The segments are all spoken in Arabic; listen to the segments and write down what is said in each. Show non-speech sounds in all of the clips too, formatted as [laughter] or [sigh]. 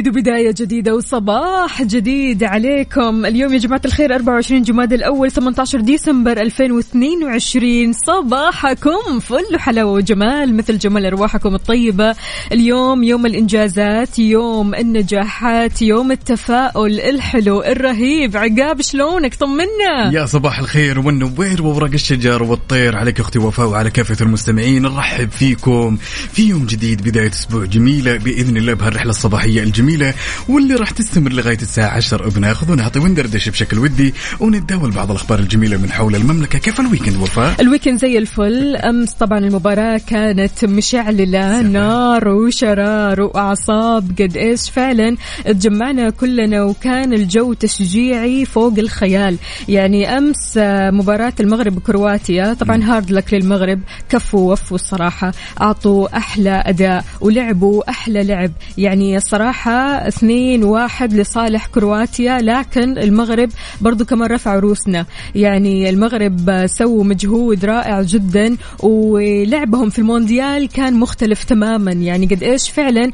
جديد وبداية جديدة وصباح جديد عليكم. اليوم يا جماعة الخير 24 جماد الأول 18 ديسمبر 2022 صباحكم فل حلاوة وجمال مثل جمال أرواحكم الطيبة. اليوم يوم الإنجازات يوم النجاحات يوم التفاؤل الحلو الرهيب. عقاب شلونك؟ طمنا. يا صباح الخير والنوير وورق الشجر والطير. عليك أختي وفاء وعلى كافة المستمعين نرحب فيكم في يوم جديد بداية أسبوع جميلة بإذن الله بهالرحلة الصباحية الجميله واللي راح تستمر لغاية الساعة 10 بناخذ ونعطي وندردش بشكل ودي ونتداول بعض الأخبار الجميلة من حول المملكة. كيف ال weekend وفاء ال weekend زي الفل. أمس طبعا المباراة كانت مشعللة نار وشرار وأعصاب. قد إيش فعلا تجمعنا كلنا وكان الجو تشجيعي فوق الخيال. يعني أمس آه، مباراة المغرب وكرواتيا. طبعا hard luck للمغرب. كفوا وفوا الصراحة. أعطوا أحلى أداء ولعبوا أحلى لعب. يعني الصراحة اثنين واحد لصالح كرواتيا لكن المغرب برضو كمان رفع روسنا يعني المغرب سووا مجهود رائع جدا ولعبهم في المونديال كان مختلف تماما يعني قد إيش فعلا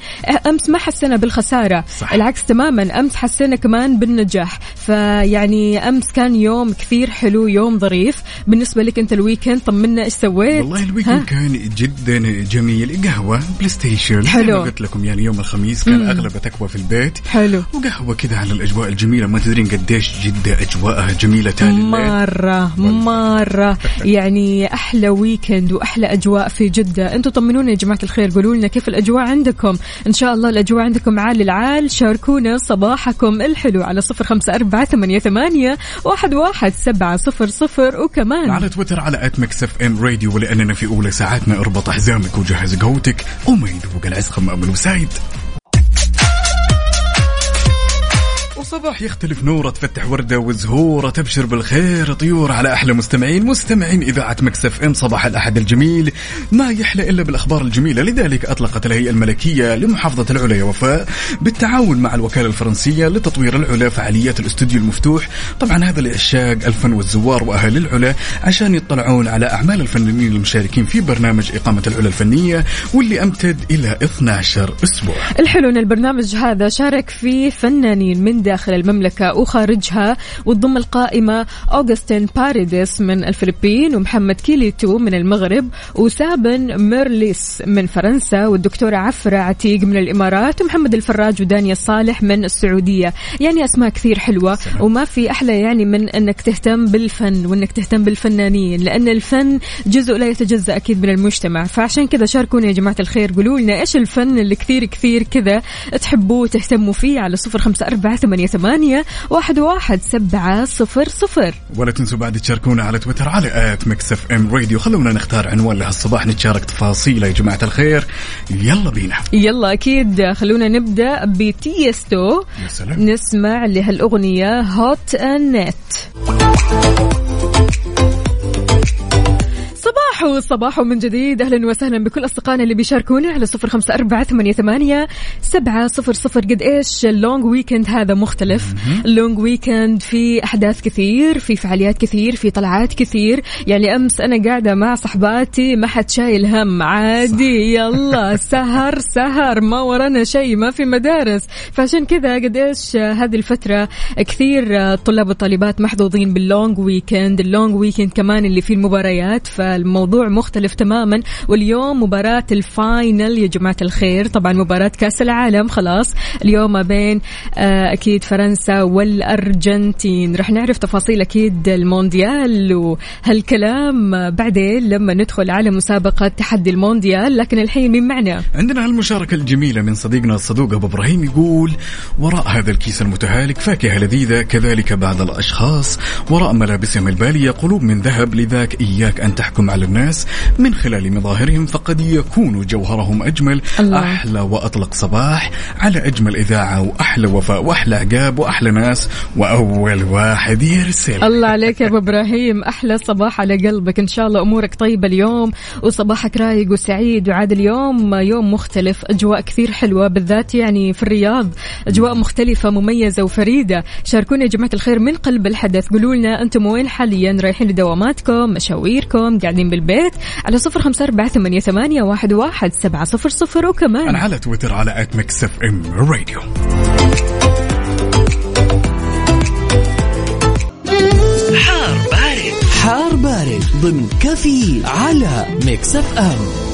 أمس ما حسينا بالخسارة صح. العكس تماما أمس حسينا كمان بالنجاح فيعني أمس كان يوم كثير حلو يوم ظريف بالنسبة لك أنت ال weekend طمنا إيش سويت والله؟ ال weekend كان جدا جميل قهوة PlayStation حلو. قلت لكم يعني يوم الخميس كان مم. تكوى في البيت. حلو. وقهوة كذا على الأجواء الجميلة. ما تدرين قديش جدة أجواءها جميلة تالي الليل. مرة مرة. [laughs] يعني أحلى weekend وأحلى أجواء في جدة. أنتم طمنونا يا جماعة الخير. قولوا لنا كيف الأجواء عندكم. إن شاء الله الأجواء عندكم عال العال. شاركونا صباحكم الحلو على صفر خمسة أربعة ثمانية, ثمانية واحد, واحد سبعة صفر صفر. وكمان على تويتر على at Mix FM Radio. ولأننا في أولى ساعاتنا اربط حزامك وجهز قهوتك. وما يذوق العز خمام الوسايد. وصباح يختلف نورة تفتح وردة وزهورة تبشر بالخير طيور على أحلى مستمعين مستمعين إذاعة Mix FM صباح الأحد الجميل. ما يحلى إلا بالأخبار الجميلة لذلك أطلقت الهيئة الملكية لمحافظة العلا يا وفاء بالتعاون مع الوكالة الفرنسية لتطوير العلا فعاليات الاستوديو المفتوح. طبعا هذا لعشاق الفن والزوار واهالي العلا عشان يطلعون على أعمال الفنانين المشاركين في برنامج إقامة العلا الفنية واللي أمتد إلى 12 أسبوع. الحلو إن البرنامج هذا شارك فيه فنانين من داخل المملكة وخارجها وتضم القائمة أوغستين باريديس من الفلبين ومحمد كيليتو من المغرب وسابن ميرليس من فرنسا والدكتورة عفرة عتيق من الإمارات ومحمد الفراج ودانيا صالح من السعودية. يعني أسماء كثير حلوة وما في أحلى يعني من أنك تهتم بالفن وأنك تهتم بالفنانين لأن الفن جزء لا يتجزأ أكيد من المجتمع. فعشان كذا شاركونا يا جماعة الخير قولوا لنا إيش الفن اللي كثير كثير كذا تحبوه وتهتموا فيه على صفر خمسة أربعة ثمانية, ثمانية واحد, واحد سبعة صفر صفر. ولا تنسوا بعد تشاركونا على تويتر على at Mix FM Radio. خلونا نختار عنوان لهالصباح نتشارك تفاصيله يا جماعة الخير يلا بينا. يلا أكيد. خلونا نبدأ بتيستو. يا سلام. نسمع لهالأغنية Hot In It صباحو صباحو من جديد. أهلا وسهلا بكل أصدقائنا اللي بيشاركونا على صفر خمسة أربعة ثمانية, ثمانية سبعة صفر صفر. قد إيش ال long weekend هذا مختلف. ال long weekend في أحداث كثير في فعاليات كثير في طلعات كثير. يعني أمس أنا قاعدة مع صحباتي ما حد شايل هم. عادي يلا [laughs] سهر سهر. ما ورانا شيء ما في مدارس. فعشان كذا قد إيش هذه الفترة كثير طلاب وطالبات محظوظين بال long weekend ال long weekend كمان اللي فيه المباريات. فالموضوع موضوع مختلف تماما. واليوم مباراة ال final يا جماعة الخير. طبعا مباراة كأس العالم خلاص. اليوم ما بين آه، أكيد فرنسا والأرجنتين. رح نعرف تفاصيل أكيد المونديال وهالكلام. بعدين لما ندخل على مسابقة تحدي المونديال لكن الحين مين معنا؟ عندنا هالمشاركة الجميلة من صديقنا الصدوق أبو إبراهيم يقول وراء هذا الكيس المتهالك فاكهة لذيذة كذلك بعض الأشخاص. وراء ملابسهم البالية قلوب من ذهب لذاك إياك أن تحكم على الناس من خلال مظاهرهم فقد يكون جوهرهم أجمل الله. أحلى وأطلق صباح على أجمل إذاعة وأحلى وفاء وأحلى عقاب وأحلى ناس وأول واحد يرسل. الله عليك يا أبو إبراهيم. أحلى صباح على قلبك. إن شاء الله أمورك طيبة اليوم وصباحك رايق وسعيد وعاد اليوم يوم مختلف أجواء كثير حلوة بالذات يعني في الرياض أجواء مختلفة مميزة وفريدة. شاركونا يا جماعة الخير من قلب الحدث. قولوا لنا أنتم وين حاليا؟ رايحين لدواماتكم مشاويركم قاعدين بالبيت. على صفر خمسة أربعة ثمانية, ثمانية واحد, واحد سبعة صفر صفر وكمان. أنا على تويتر على at Mix FM Radio حار بارد. حار بارد ضمن كفي على Mix FM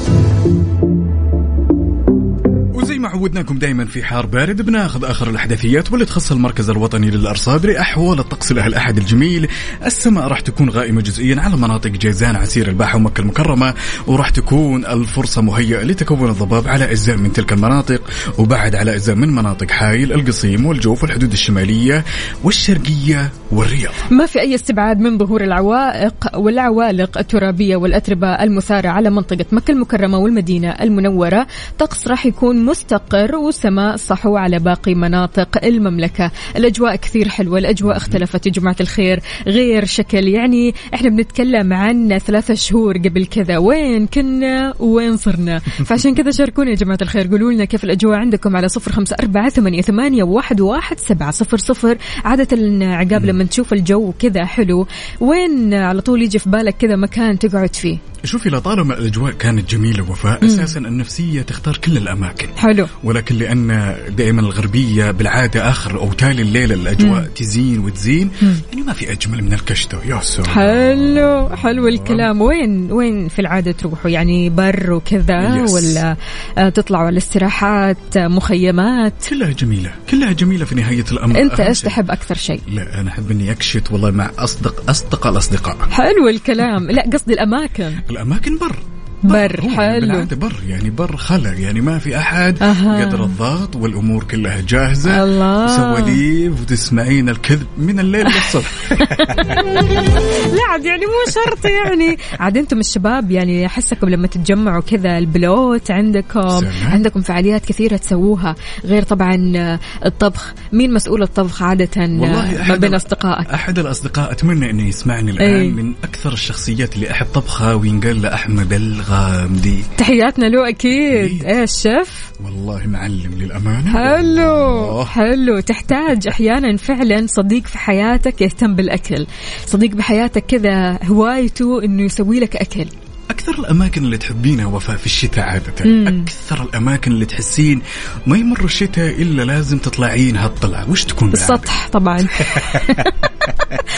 عودناكم دائما في حار بارد بناخذ آخر الإحداثيات واللي تخص المركز الوطني للأرصاد لأحوال الطقس لهالأحد الجميل، السماء راح تكون غائمة جزئيا على مناطق جيزان عسير الباحة ومكة المكرمة وراح تكون الفرصة مهيئة لتكون الضباب على أجزاء من تلك المناطق وبعد على أجزاء من مناطق حايل، القصيم والجوف والحدود الشمالية والشرقية والرياض. ما في أي استبعاد من ظهور العوائق والعوالق الترابية والأتربة المثارة على منطقة مكة المكرمة والمدينة المنورة. طقس راح يكون مستقر. والسماء صحو على باقي مناطق المملكة. الأجواء كثير حلوة الأجواء اختلفت يا جماعة الخير. غير شكل يعني إحنا بنتكلم عن ثلاثة شهور قبل كذا. وين كنا؟ وين صرنا؟ [laughs] فعشان كذا شاركونا يا جماعة الخير. قولوا لنا كيف الأجواء عندكم على صفر خمسة أربعة ثمانية, ثمانية واحد, واحد سبعة صفر صفر. عادة عقاب لما تشوف الجو كذا حلو. وين على طول يجي في بالك كذا مكان تقعد فيه؟ شوفي لطالما الأجواء كانت جميلة وفاء أساسا النفسية تختار كل الأماكن. حلو. ولكن لأن دائما الغربية بالعادة آخر أو تالي الليلة الأجواء تزين وتزين يعني ما في أجمل من الكشتة. يا سلام. حلو حلو الكلام. وين وين في العادة تروحوا؟ يعني بر وكذا. ولا آه، تطلعوا على الاستراحات آه، مخيمات؟ كلها جميلة كلها جميلة في نهاية الأمر. أنت إيش. تحب أكثر شيء. لا أنا أحب إني أكشت والله مع أصدق أصدقاء الأصدقاء. حلو الكلام. لا قصدي الأماكن. الأماكن بر. بر، حلو. بر يعني بر خلا يعني ما في أحد أها. قدر الضغط والأمور كلها جاهزة الله. سواليف وتسمعين الكذب من الليل للصبح [laughs] لا عاد يعني مو شرط يعني عاد أنتم الشباب يعني أحسكم لما تتجمعوا كذا البلوت عندكم سلام. عندكم فعاليات كثيرة تسووها غير طبعا آه، الطبخ مين مسؤول الطبخ عادة والله آه، أحد ما بين أصدقائك أحد الأصدقاء أتمنى إنه يسمعني الآن إيه. من أكثر الشخصيات اللي أحب طبخها وينقال له احمد الغامدي تحياتنا له أكيد. إيه الشيف. والله معلم للأمانة. حلو. والله. حلو. تحتاج أحيانا فعلا صديق في حياتك يهتم بالأكل. صديق بحياتك كذا هوايته إنه يسوي لك أكل. أكثر الأماكن اللي تحبينها وفاء في الشتاء عادة. مم. أكثر الأماكن اللي تحسين ما يمر الشتاء إلا لازم تطلعين هالطلعة. وش تكون؟ السطح طبعا. [laughs]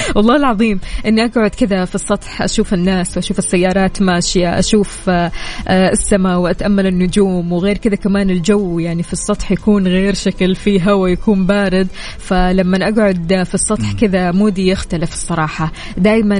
[laughs] والله العظيم إني أقعد كذا في السطح أشوف الناس وأشوف السيارات ماشية أشوف آه، آه، السماء وأتأمل النجوم وغير كذا كمان الجو يعني في السطح يكون غير شكل فيه هواء يكون بارد. فلما أقعد في السطح كذا مودي يختلف الصراحة. دائما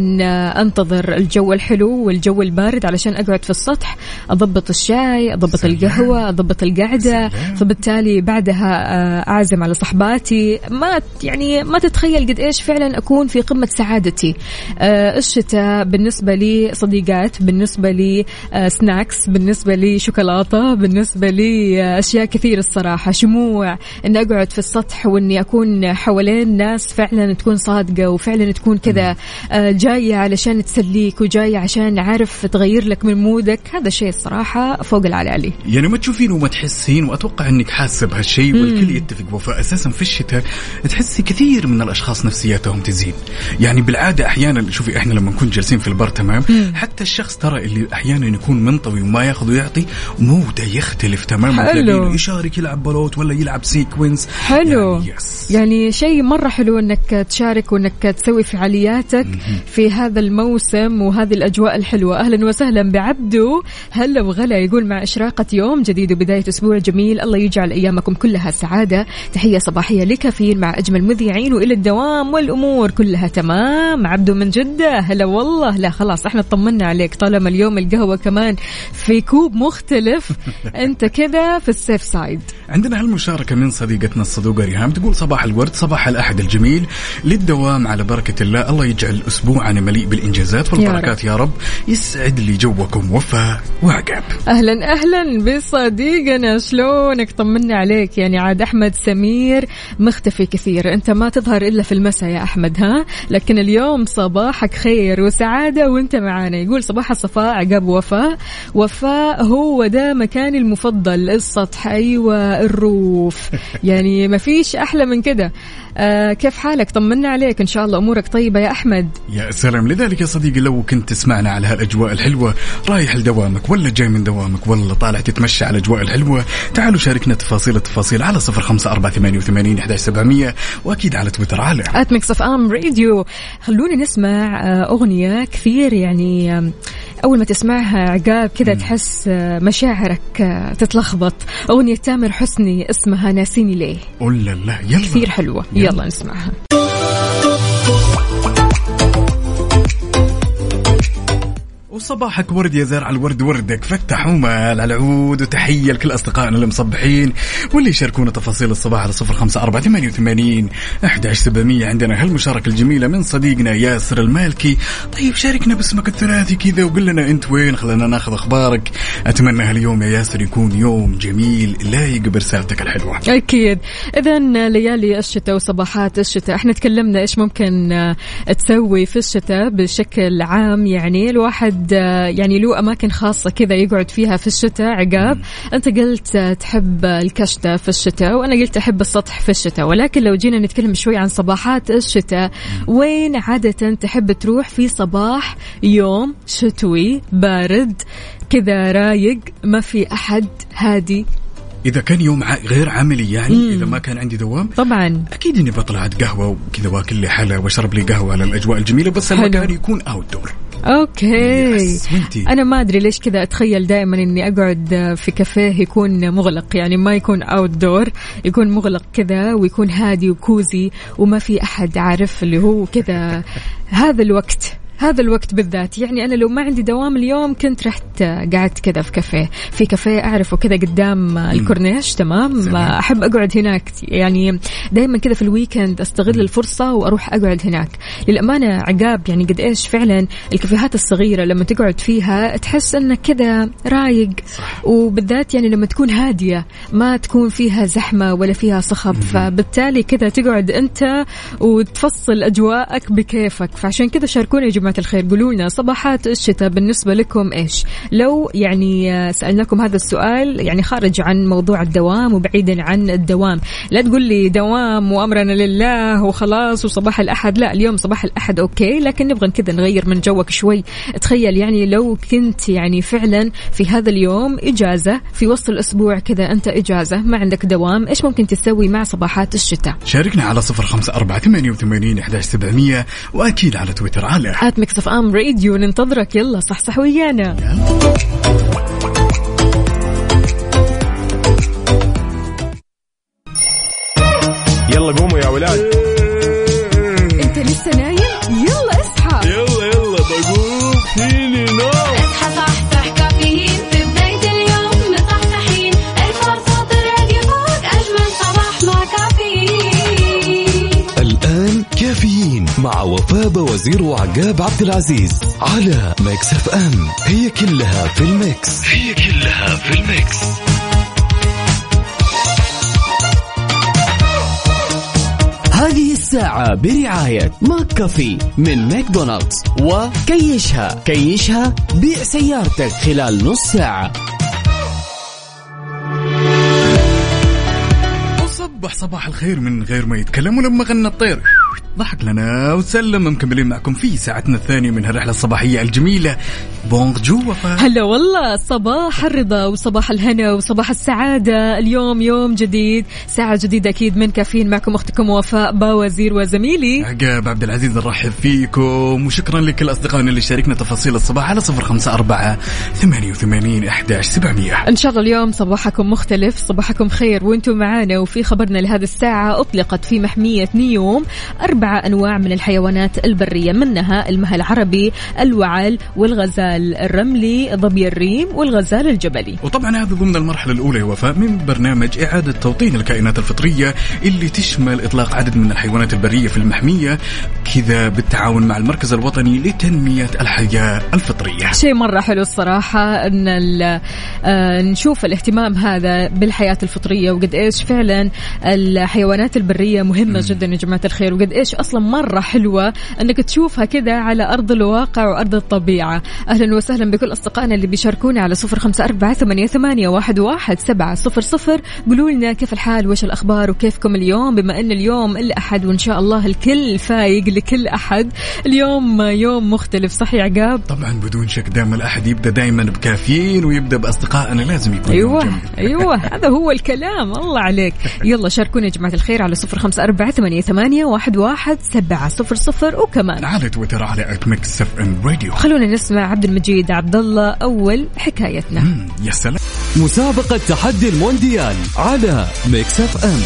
أنتظر الجو الحلو والجو البارد علشان أقعد في السطح أضبط الشاي أضبط سلام. القهوة أضبط القعدة. سلام. فبالتالي بعدها آه، أعزم على صحباتي. ما يعني ما تتخيل قد إيش فعلا أكون في قمة سعادتي. آه، الشتاء بالنسبة لي صديقات بالنسبة لي آه، سناكس بالنسبة لي شوكولاتة بالنسبة لي آه، أشياء كثير الصراحة. شموع إني أقعد في السطح وإني أكون حوالين ناس فعلا تكون صادقة وفعلا تكون كذا آه، جاية علشان تسليك وجاية عشان عارف تغير لك من مودك. هذا شيء الصراحة فوق العلالي يعني ما تشوفين وما تحسين وأتوقع إنك حاسة بهالشيء والكل يتفق. وفاء أساسا في الشتاء تحسي كثير من الأشخاص نفسياتهم تزين يعني بالعادة أحيانا شوفي إحنا لما نكون جالسين في البر تمام؟ حتى الشخص ترى اللي أحيانا يكون منطوي وما يأخذ ويعطي موده يختلف تماما حلو. يشارك يلعب بلوت ولا يلعب Sequence حلو. يعني yes. يعني شيء مرة حلو إنك تشارك وإنك تسوي فعالياتك في هذا الموسم وهذه الأجواء الحلوة. أهلا وسهلا بعبدو. هلا وغلا يقول مع إشراقة يوم جديد وبداية أسبوع جميل. الله يجعل أيامكم كلها سعادة. تحية صباحية لكافيين مع أجمل مذيعين وإلى الدوام والأمور كلها تمام. عبدو من جدة هلا والله. لا خلاص إحنا طمنا عليك. طالما اليوم القهوة كمان في كوب مختلف [laughs] انت كذا في السيف سايد. عندنا هالمشاركة من صديقتنا الصدوقة ريهام. تقول صباح الورد صباح الأحد الجميل. للدوام على بركة الله الله يجعل أسبوعنا مليء بالإنجازات والبركات يا رب. يسعد لي جوكم وفاء وعقاب أهلا أهلا بصديقنا. شلونك؟ طمنا عليك. يعني عاد أحمد سمير مختفي كثير. أنت ما تظهر إلا في المساء يا أحمد ها؟ لكن اليوم صباحك خير وسعادة وانت معانا. يقول صباح الصفاء عقاب وفاء. وفاء هو ده مكاني المفضل السطح أيوه الروف. [laughs] يعني ما فيش أحلى من كده. آه كيف حالك؟ طمنا عليك إن شاء الله. أمورك طيبة يا أحمد. يا سلام. لذلك يا صديقي لو كنت تسمعنا على هالأجواء الحلوة رايح لدوامك ولا جاي من دوامك ولا طالع تتمشى على الأجواء الحلوة تعالوا شاركنا تفاصيل التفاصيل على صفر خمسة أربعة ثمانية وثمانين إحدى سبعمية وأكيد على تويتر على Mix FM Radio خلونا نسمع آه، أغنية كثير يعني أول ما تسمعها عقاب كذا تحس آه، مشاعرك آه، تتلخبط. أغنية تامر حسني اسمها ناسيني ليه. قول لا يلا. كثير حلوة. يلا. يلا نسمعها. وصباحك ورد يا زرع الورد وردك. فتح ومال على العود وتحية لكل أصدقائنا المصبحين واللي يشاركونا تفاصيل الصباح على صفر خمسة أربعة ثمانية وثمانين أحد سبعمية. عندنا هالمشاركة الجميلة من صديقنا ياسر المالكي. طيب شاركنا باسمك الثلاثي كذا وقل لنا أنت وين خلينا ناخذ أخبارك. أتمنى هاليوم يا ياسر يكون يوم جميل لايق برسالتك الحلوة. أكيد. اذا ليالي الشتاء وصباحات الشتاء إحنا تكلمنا إيش ممكن آه، تسوي في الشتاء بشكل عام. يعني الواحد آه، يعني له أماكن خاصة كذا يقعد فيها في الشتاء عقاب. أنت قلت آه، تحب الكشتة في الشتاء وأنا قلت أحب السطح في الشتاء. ولكن لو جينا نتكلم شوي عن صباحات الشتاء وين عادة تحب تروح في صباح يوم شتوي بارد كذا رايق ما في أحد هادي؟ إذا كان يوم غير عملي يعني إذا ما كان عندي دوام طبعا. أكيد إني بطلع قهوة وكذا وأكل لي حلا وأشرب لي قهوة على الأجواء الجميلة بس حلو. المكان يكون outdoor okay؟ أنا ما أدري ليش كذا أتخيل دائما إني أقعد في كافيه يكون مغلق يعني ما يكون outdoor يكون مغلق كذا ويكون هادي و cozy وما في أحد عارف اللي هو كذا. [laughs] هذا الوقت. هذا الوقت بالذات. يعني أنا لو ما عندي دوام اليوم كنت رحت قعدت كذا في كافيه. في كافيه أعرفه كذا قدام الكورنيش تمام؟ سلام. أحب أقعد هناك. يعني دائما كذا في ال weekend أستغل الفرصة وأروح أقعد هناك. للأمانة عقاب. يعني قد إيش فعلا الكافيهات الصغيرة لما تقعد فيها تحس انك كذا رايق. وبالذات يعني لما تكون هادية ما تكون فيها زحمة ولا فيها صخب. فبالتالي كذا تقعد أنت وتفصل أجواءك بكيفك. فعشان كذا شاركونا يا الخير قولوا لنا صباحات الشتاء بالنسبة لكم إيش؟ لو يعني آه، سألناكم هذا السؤال يعني خارج عن موضوع الدوام وبعيدا عن الدوام. لا تقول لي دوام وأمرنا لله وخلاص وصباح الأحد لا اليوم صباح الأحد أوكي لكن نبغى كذا نغير من جوك شوي. تخيل يعني لو كنت يعني فعلا في هذا اليوم إجازة في وسط الأسبوع كذا أنت إجازة ما عندك دوام إيش ممكن تسوي مع صباحات الشتاء؟ شاركنا على صفر خمسة أربعة ثمانية وثمانين وأكيد على تويتر على Mix FM Radio ننتظرك. يلا صحصح ويانا. يلا قوموا يا ولاد. أنت لسه نايم؟ يلا اصحى. يلا يلا بقوم. فيني نوم مع وفاء وزير وعقاب عبد العزيز على Mix FM. هي كلها في ال mix. هي كلها في ال mix. هذه الساعة برعاية McCafé من ماكدونالدز وكيشها. كيشها بيع سيارتك خلال نص ساعة. وصبح صباح الخير من غير ما يتكلم ولما غنى الطير. ضحك لنا وسلم مكملين معكم في ساعتنا الثانية من هالرحلة الصباحية الجميلة. بونجو وفاء. هلا والله صباح الرضا وصباح الهنا وصباح السعادة. اليوم يوم جديد ساعة جديدة أكيد من كافيين معكم أختكم وفاء باوزير وزميلي. عقاب عبد العزيز نرحب فيكم وشكرا لكل أصدقائنا اللي شاركنا تفاصيل الصباح على صفر خمسة أربعة ثمانية وثمانين أحداش سبعمية. إن شاء الله اليوم صباحكم مختلف صباحكم خير وأنتم معانا. وفي خبرنا لهذه الساعة أطلقت في محمية نيوم أربعة أنواع من الحيوانات البرية منها المها العربي الوعل والغزال الرملي ظبي الريم والغزال الجبلي. وطبعا هذا ضمن المرحلة الأولى وفاء من برنامج إعادة توطين الكائنات الفطرية اللي تشمل إطلاق عدد من الحيوانات البرية في المحمية كذا بالتعاون مع المركز الوطني لتنمية الحياة الفطرية. شيء مرة حلو الصراحة أن آه، نشوف الاهتمام هذا بالحياة الفطرية وقد إيش فعلا الحيوانات البرية مهمة جدا يا جماعة الخير. وقد إيش أصلا مرة حلوة أنك تشوفها كذا على أرض الواقع وأرض الطبيعة. أهلا وسهلا بكل أصدقائنا اللي بيشاركونا على صفر خمسة أربعة ثمانية, ثمانية واحد, واحد سبعة صفر صفر. قولوا لنا كيف الحال؟ وش الأخبار؟ وكيفكم اليوم؟ بما أن اليوم الأحد وإن شاء الله الكل فايق لكل أحد. اليوم يوم مختلف صح يا عقاب؟ طبعا بدون شك دائما الأحد يبدأ دائما بكافيين ويبدأ بأصدقائنا لازم يكون أيوه. أيوه هذا هو الكلام. الله عليك. [laughs] يلا شاركونا يا جماعة الخير على صفر خمسة أربعة ثمانية, ثمانية واحد, واحد سبعة صفر صفر وكمان. على تويتر على at Mix FM Radio خلونا نسمع عبد المجيد عبد الله أول حكايتنا. مم، يا سلام. مسابقة تحدي المونديال على Mix FM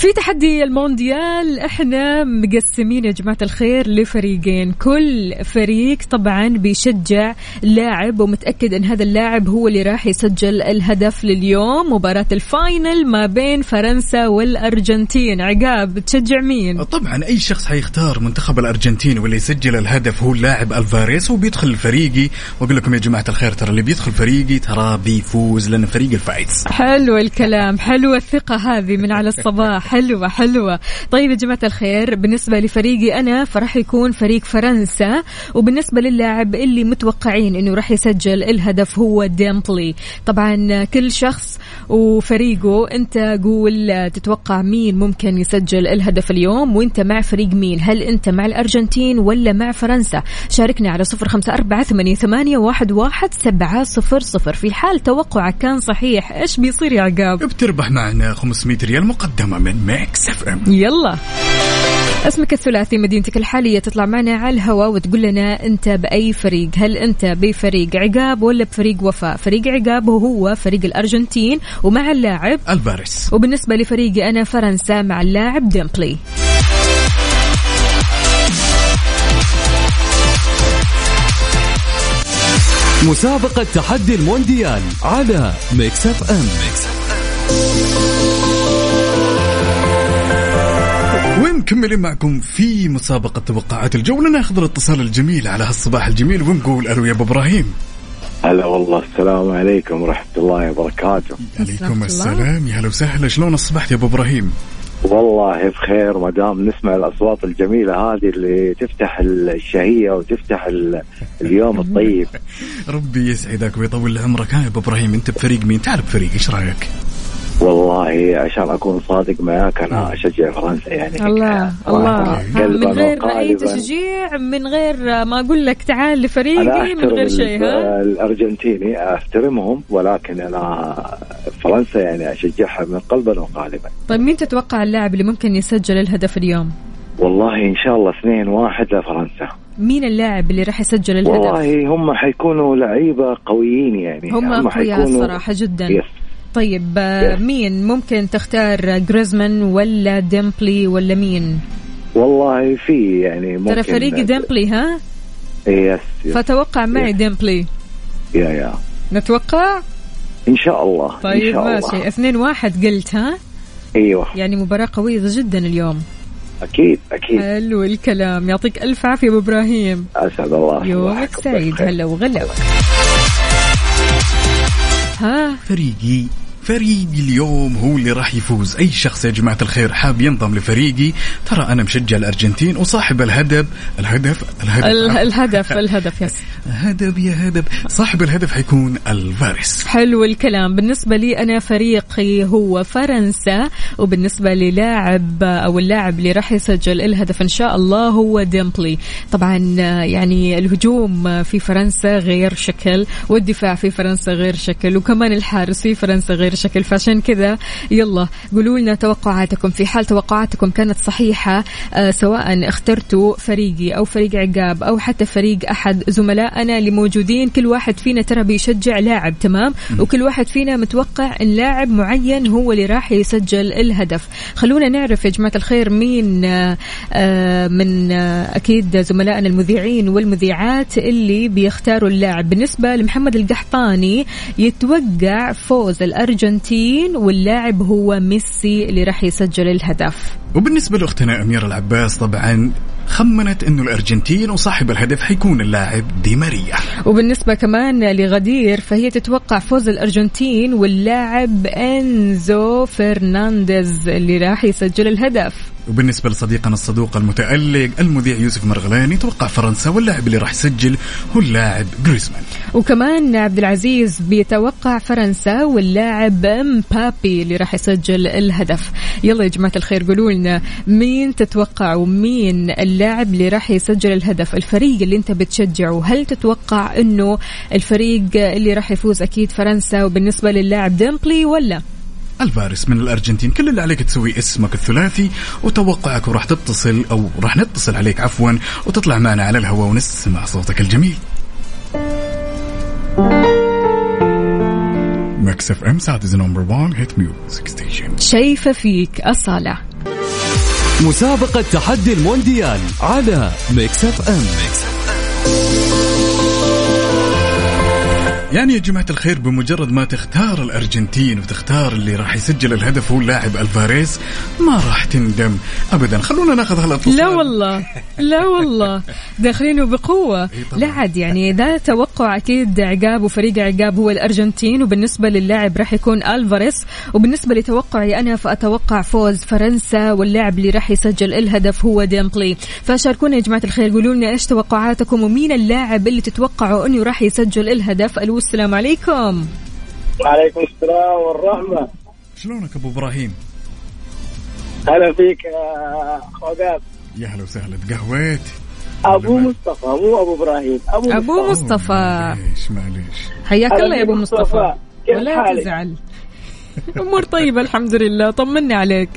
في تحدي المونديال. إحنا مقسمين يا جماعة الخير لفريقين. كل فريق طبعا بيشجع لاعب ومتأكد إن هذا اللاعب هو اللي راح يسجل الهدف لليوم. مباراة ال final ما بين فرنسا والأرجنتين. عقاب بتشجع مين؟ طبعا أي شخص حيختار منتخب الأرجنتين واللي يسجل الهدف هو اللاعب ألفاريز وبيدخل فريقي وأقول لكم يا جماعة الخير ترى اللي بيدخل فريقي ترى بيفوز لأن فريقي الفايز. حلو الكلام. حلوة الثقة هذه من على الصباح. حلوة حلوة. طيب يا جماعة الخير بالنسبة لفريقي أنا فراح يكون فريق فرنسا. وبالنسبة للاعب اللي متوقعين أنه راح يسجل الهدف هو ديمبلي. طبعا كل شخص وفريقه أنت قول تتوقع مين ممكن يسجل الهدف اليوم؟ وأنت مع فريق مين؟ هل أنت مع الأرجنتين ولا مع فرنسا؟ شاركنا على صفر خمسة أربعة ثمانية, واحد, واحد سبعة صفر صفر. في حال توقعك كان صحيح. إيش بيصير يا عقاب؟ بتربح معنا 500 ريال مقدمة من Mix FM يلا. اسمك الثلاثي مدينتك الحالية تطلع معنا على الهواء وتقول لنا أنت بأي فريق. هل أنت بفريق عقاب ولا بفريق وفاء؟ فريق عقاب وهو فريق الأرجنتين ومع اللاعب ألفاريز وبالنسبة لفريقي أنا فرنسا مع اللاعب ديمبلي. مسابقة تحدي المونديال على Mix FM ومكملين معكم في مسابقة توقعات الجولة ناخذ الاتصال الجميل على هالصباح الجميل ونقول ألو يا أبو إبراهيم؟ هلا والله السلام عليكم ورحمة الله وبركاته. عليكم. السلام. يا هلا وسهلا شلون اصبحت يا أبو إبراهيم؟ والله بخير ما دام نسمع الأصوات الجميلة هذه اللي تفتح الشهية وتفتح ال- اليوم الطيب. [laughs] ربي يسعدك ويطول عمرك. ها يا أبو إبراهيم أنت بفريق مين؟ تعال بفريق إيش رأيك؟ والله عشان أكون صادق معاك أنا أشجع فرنسا يعني. الله الله. قلباً من غير وقالباً. تشجيع من غير ما أقول لك تعال أنا لفريقي من غير شيء ها؟ ال- الأرجنتيني أحترمهم ولكن أنا فرنسا يعني أشجعها من قلبا وقالبا. طيب مين تتوقع اللاعب اللي ممكن يسجل الهدف اليوم؟ والله إن شاء الله اثنين واحد لفرنسا. مين اللاعب اللي راح يسجل الهدف؟ والله هم حيكونوا لعيبة قويين يعني هم أقوياء حيكونوا- صراحة جدا. Yes طيب آه،. مين ممكن تختار جريزمان ولا ديمبلي ولا مين؟ والله في يعني ممكن ترى فريقي ديمبلي ها؟ yes yes فتوقع معي Yes. ديمبلي. yeah yeah. نتوقع؟ إن شاء الله طيب شاء ماشي. الله اثنين واحد قلت ها؟ أيوه. يعني مباراة قوية جدا اليوم. أكيد أكيد. حلو الكلام. يعطيك ألف عافية أبو إبراهيم. أسعد الله. يومك سعيد. هلا وغلا. ها فريقي. فريقي اليوم هو اللي راح يفوز. أي شخص يا جماعة الخير حاب ينضم لفريقي ترى أنا مشجع الأرجنتين وصاحب الهدف الهدف الهدف ال- الهدف الهدف يس هدف يا هدف. صاحب الهدف حيكون الفارس. حلو الكلام. بالنسبة لي أنا فريقي هو فرنسا وبالنسبة للاعب أو اللاعب اللي راح يسجل الهدف إن شاء الله هو ديمبلي. طبعا يعني الهجوم في فرنسا غير شكل والدفاع في فرنسا غير شكل وكمان الحارس في فرنسا غير شكل فعشان كذا. يلا قولوا لنا توقعاتكم. في حال توقعاتكم كانت صحيحة آه، سواء اخترتوا فريقي أو فريق عقاب أو حتى فريق أحد زملائنا اللي موجودين. كل واحد فينا ترى بيشجع لاعب تمام؟ وكل واحد فينا متوقع إن لاعب معين هو اللي راح يسجل الهدف. خلونا نعرف يا جماعة الخير مين آه، من آه، أكيد زملائنا المذيعين والمذيعات اللي بيختاروا اللاعب. بالنسبة لمحمد القحطاني يتوقع فوز الأرجنتين واللاعب هو ميسي اللي راح يسجل الهدف. وبالنسبة لأختنا أميرة العباس طبعا خمنت إنه الأرجنتين وصاحب الهدف حيكون اللاعب دي ماريا. وبالنسبة كمان لغدير فهي تتوقع فوز الأرجنتين واللاعب إنزو فرنانديز اللي راح يسجل الهدف. وبالنسبة لصديقنا الصدوق المتألق المذيع يوسف مرغلاني توقع فرنسا واللاعب اللي راح يسجل هو اللاعب جريزمان. وكمان عبد العزيز بيتوقع فرنسا واللاعب مبابي اللي راح يسجل الهدف. يلا يا جماعة الخير قولوا لنا مين تتوقعوا مين اللاعب اللي راح يسجل الهدف. الفريق اللي انت بتشجعه هل تتوقع انه الفريق اللي راح يفوز أكيد فرنسا؟ وبالنسبة للاعب ديمبلي ولا؟ ألفاريز من الأرجنتين كل اللي عليك تسوي اسمك الثلاثي وتوقعك وراح تتصل أو راح نتصل عليك عفوا وتطلع معنا على الهواء ونسمع صوتك الجميل. Mix FM Saudi's number 1 hit music station شايفة فيك أصالة. مسابقة تحدي المونديال على Mix FM. يعني يا جماعة الخير بمجرد ما تختار الأرجنتين وتختار اللي راح يسجل الهدف هو اللاعب ألفاريز ما راح تندم أبدا. خلونا ناخذ هالاتصال لا والله لا والله. داخلينه بقوة. لا عاد يعني ده توقع أكيد عقاب وفريق عقاب هو الأرجنتين وبالنسبة للاعب راح يكون ألفاريس وبالنسبة لتوقعي أنا فأتوقع فوز فرنسا واللاعب اللي راح يسجل الهدف هو ديمبلي. فشاركونا يا جماعة الخير قولوا لنا إيش توقعاتكم ومين اللاعب اللي تتوقعوا أنه راح يسجل الهدف ألو السلام عليكم. وعليكم السلام والرحمة. شلونك أبو إبراهيم؟ هلا فيك يا خوجات يا هلا وسهلا تقهويت؟ أبو مصطفى مو أبو إبراهيم أبو, أبو مصطفى. مصطفى. معليش معليش. حياك الله يا أبو مصطفى. كيف ولا؟ تزعل. [laughs] أمور طيبة الحمد لله. طمني عليك.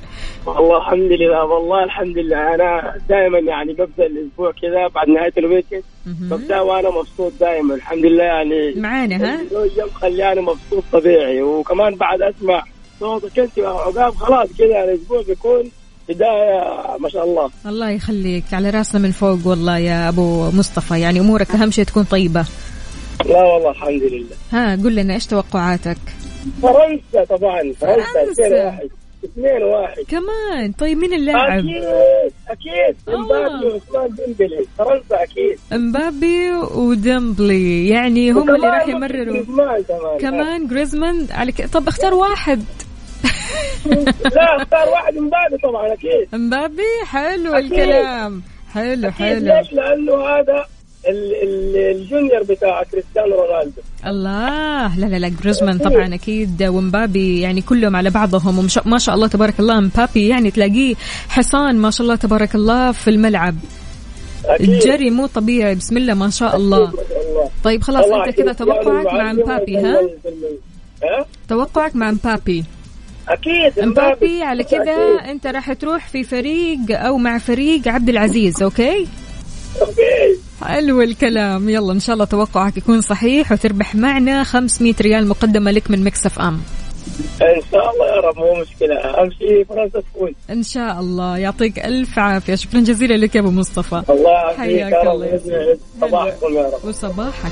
والله الحمد لله والله الحمد لله. أنا دائما يعني ببدأ الأسبوع كذا بعد نهاية الويكند ببدأ وأنا مبسوط دائما الحمد لله يعني. معانا ها؟ اليوم خلاني مبسوط طبيعي. وكمان بعد أسمع صوتك يا عقاب خلاص كذا الأسبوع بيكون بداية ما شاء الله. الله يخليك على راسنا من فوق والله يا أبو مصطفى. يعني أمورك أهم شيء تكون طيبة. لا والله الحمد لله. ها قل لنا إيش توقعاتك؟ فرنسا طبعا فرنسا فرنسا. 2 واحد 2 واحد. كمان. طيب مين اللاعب؟ أكيد أكيد. الله. إمبابي وعثمان ديمبلي. فرنسا أكيد. إمبابي وديمبلي. يعني هم اللي راح يمرروا. جريزمان كمان. كمان جريزمان على ك... طب اختار واحد. [laughs] لا اختار واحد إمبابي طبعا أكيد. إمبابي؟ حلو أكيد. الكلام. حلو أكيد. حلو. ليش؟ لأنه هذا الجونيور بتاع كريستيانو رونالدو. الله. لا لا لا جريزمان طبعا أكيد ومبابي يعني كلهم على بعضهم وما شاء- ما شاء الله تبارك الله مبابي يعني تلاقيه حصان ما شاء الله تبارك الله في الملعب. أكيد. الجري مو طبيعي بسم الله ما شاء الله. الله. طيب خلاص والله أنت كذا أكيد. توقعك مع مبابي ها؟ ها؟ توقعك مع مبابي. أكيد مبابي على كذا أكيد. أنت راح تروح في فريق أو مع فريق عبد العزيز أوكي؟ حلو الكلام. يلا إن شاء الله توقعك يكون صحيح وتربح معنا 500 ريال مقدمة لك من Mix FM. إن شاء الله يا رب مو مشكلة. أهم شيء فرنسا تفوز إن شاء الله. يعطيك ألف عافية. شكرا جزيلا لك يا أبو مصطفى. الله يعافيك حياك الله. صباحكم يا رب. وصباحك.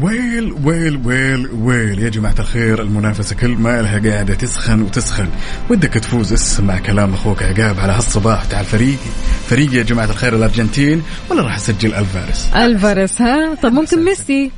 ويل ويل ويل ويل. يا جماعة الخير المنافسة كل ما لها قاعدة تسخن وتسخن. ودك تفوز اسمع كلام أخوك عقاب على هالصباح تعال فريقي فريقي يا جماعة الخير الأرجنتين ولا راح أسجل الفارس الفارس ها؟ طب ممكن ميسي؟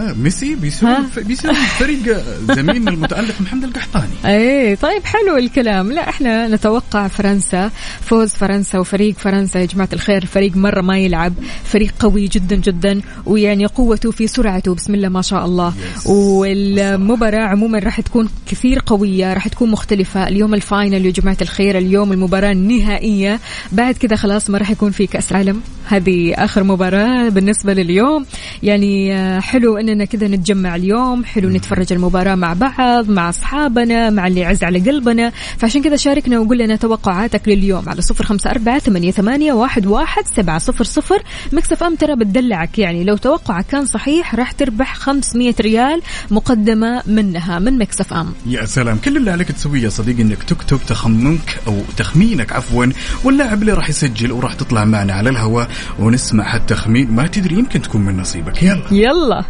آه ميسي بيسوي؟ بيسوي [laughs] فريق زميلنا المتألق محمد القحطاني. إيه طيب حلو الكلام. لا إحنا نتوقع فرنسا فوز فرنسا وفريق فرنسا يا جماعة الخير فريق مرة ما يلعب فريق قوي جدا جدا ويعني قوته في سرعته بسم الله ما شاء الله. والمباراة عموما راح تكون كثير قوية راح تكون مختلفة. اليوم الفاينل يا جماعة الخير اليوم المباراة النهائية. بعد كذا خلاص ما راح يكون في كأس عالم هذه آخر مباراة بالنسبة لليوم. يعني آه، حلو اننا كذا نتجمع اليوم. حلو نتفرج المباراة مع بعض مع أصحابنا مع اللي يعز على قلبنا. فعشان كذا شاركنا وقول لنا توقعاتك لليوم على صفر خمسة أربعة ثمانية, ثمانية واحد, واحد سبعة صفر صفر. Mix FM ترى بتدلعك؟ يعني لو توقعك كان صحيح راح تربح 500 ريال مقدمة منها من Mix FM. يا سلام كل اللي عليك تسويه يا صديقي إنك تكتب تخمنك أو تخمينك عفوا واللاعب اللي راح يسجل وراح تطلع معنا على الهواء ونسمع التخمين ما تدري يمكن تكون من نصيبك. يلا. يلا.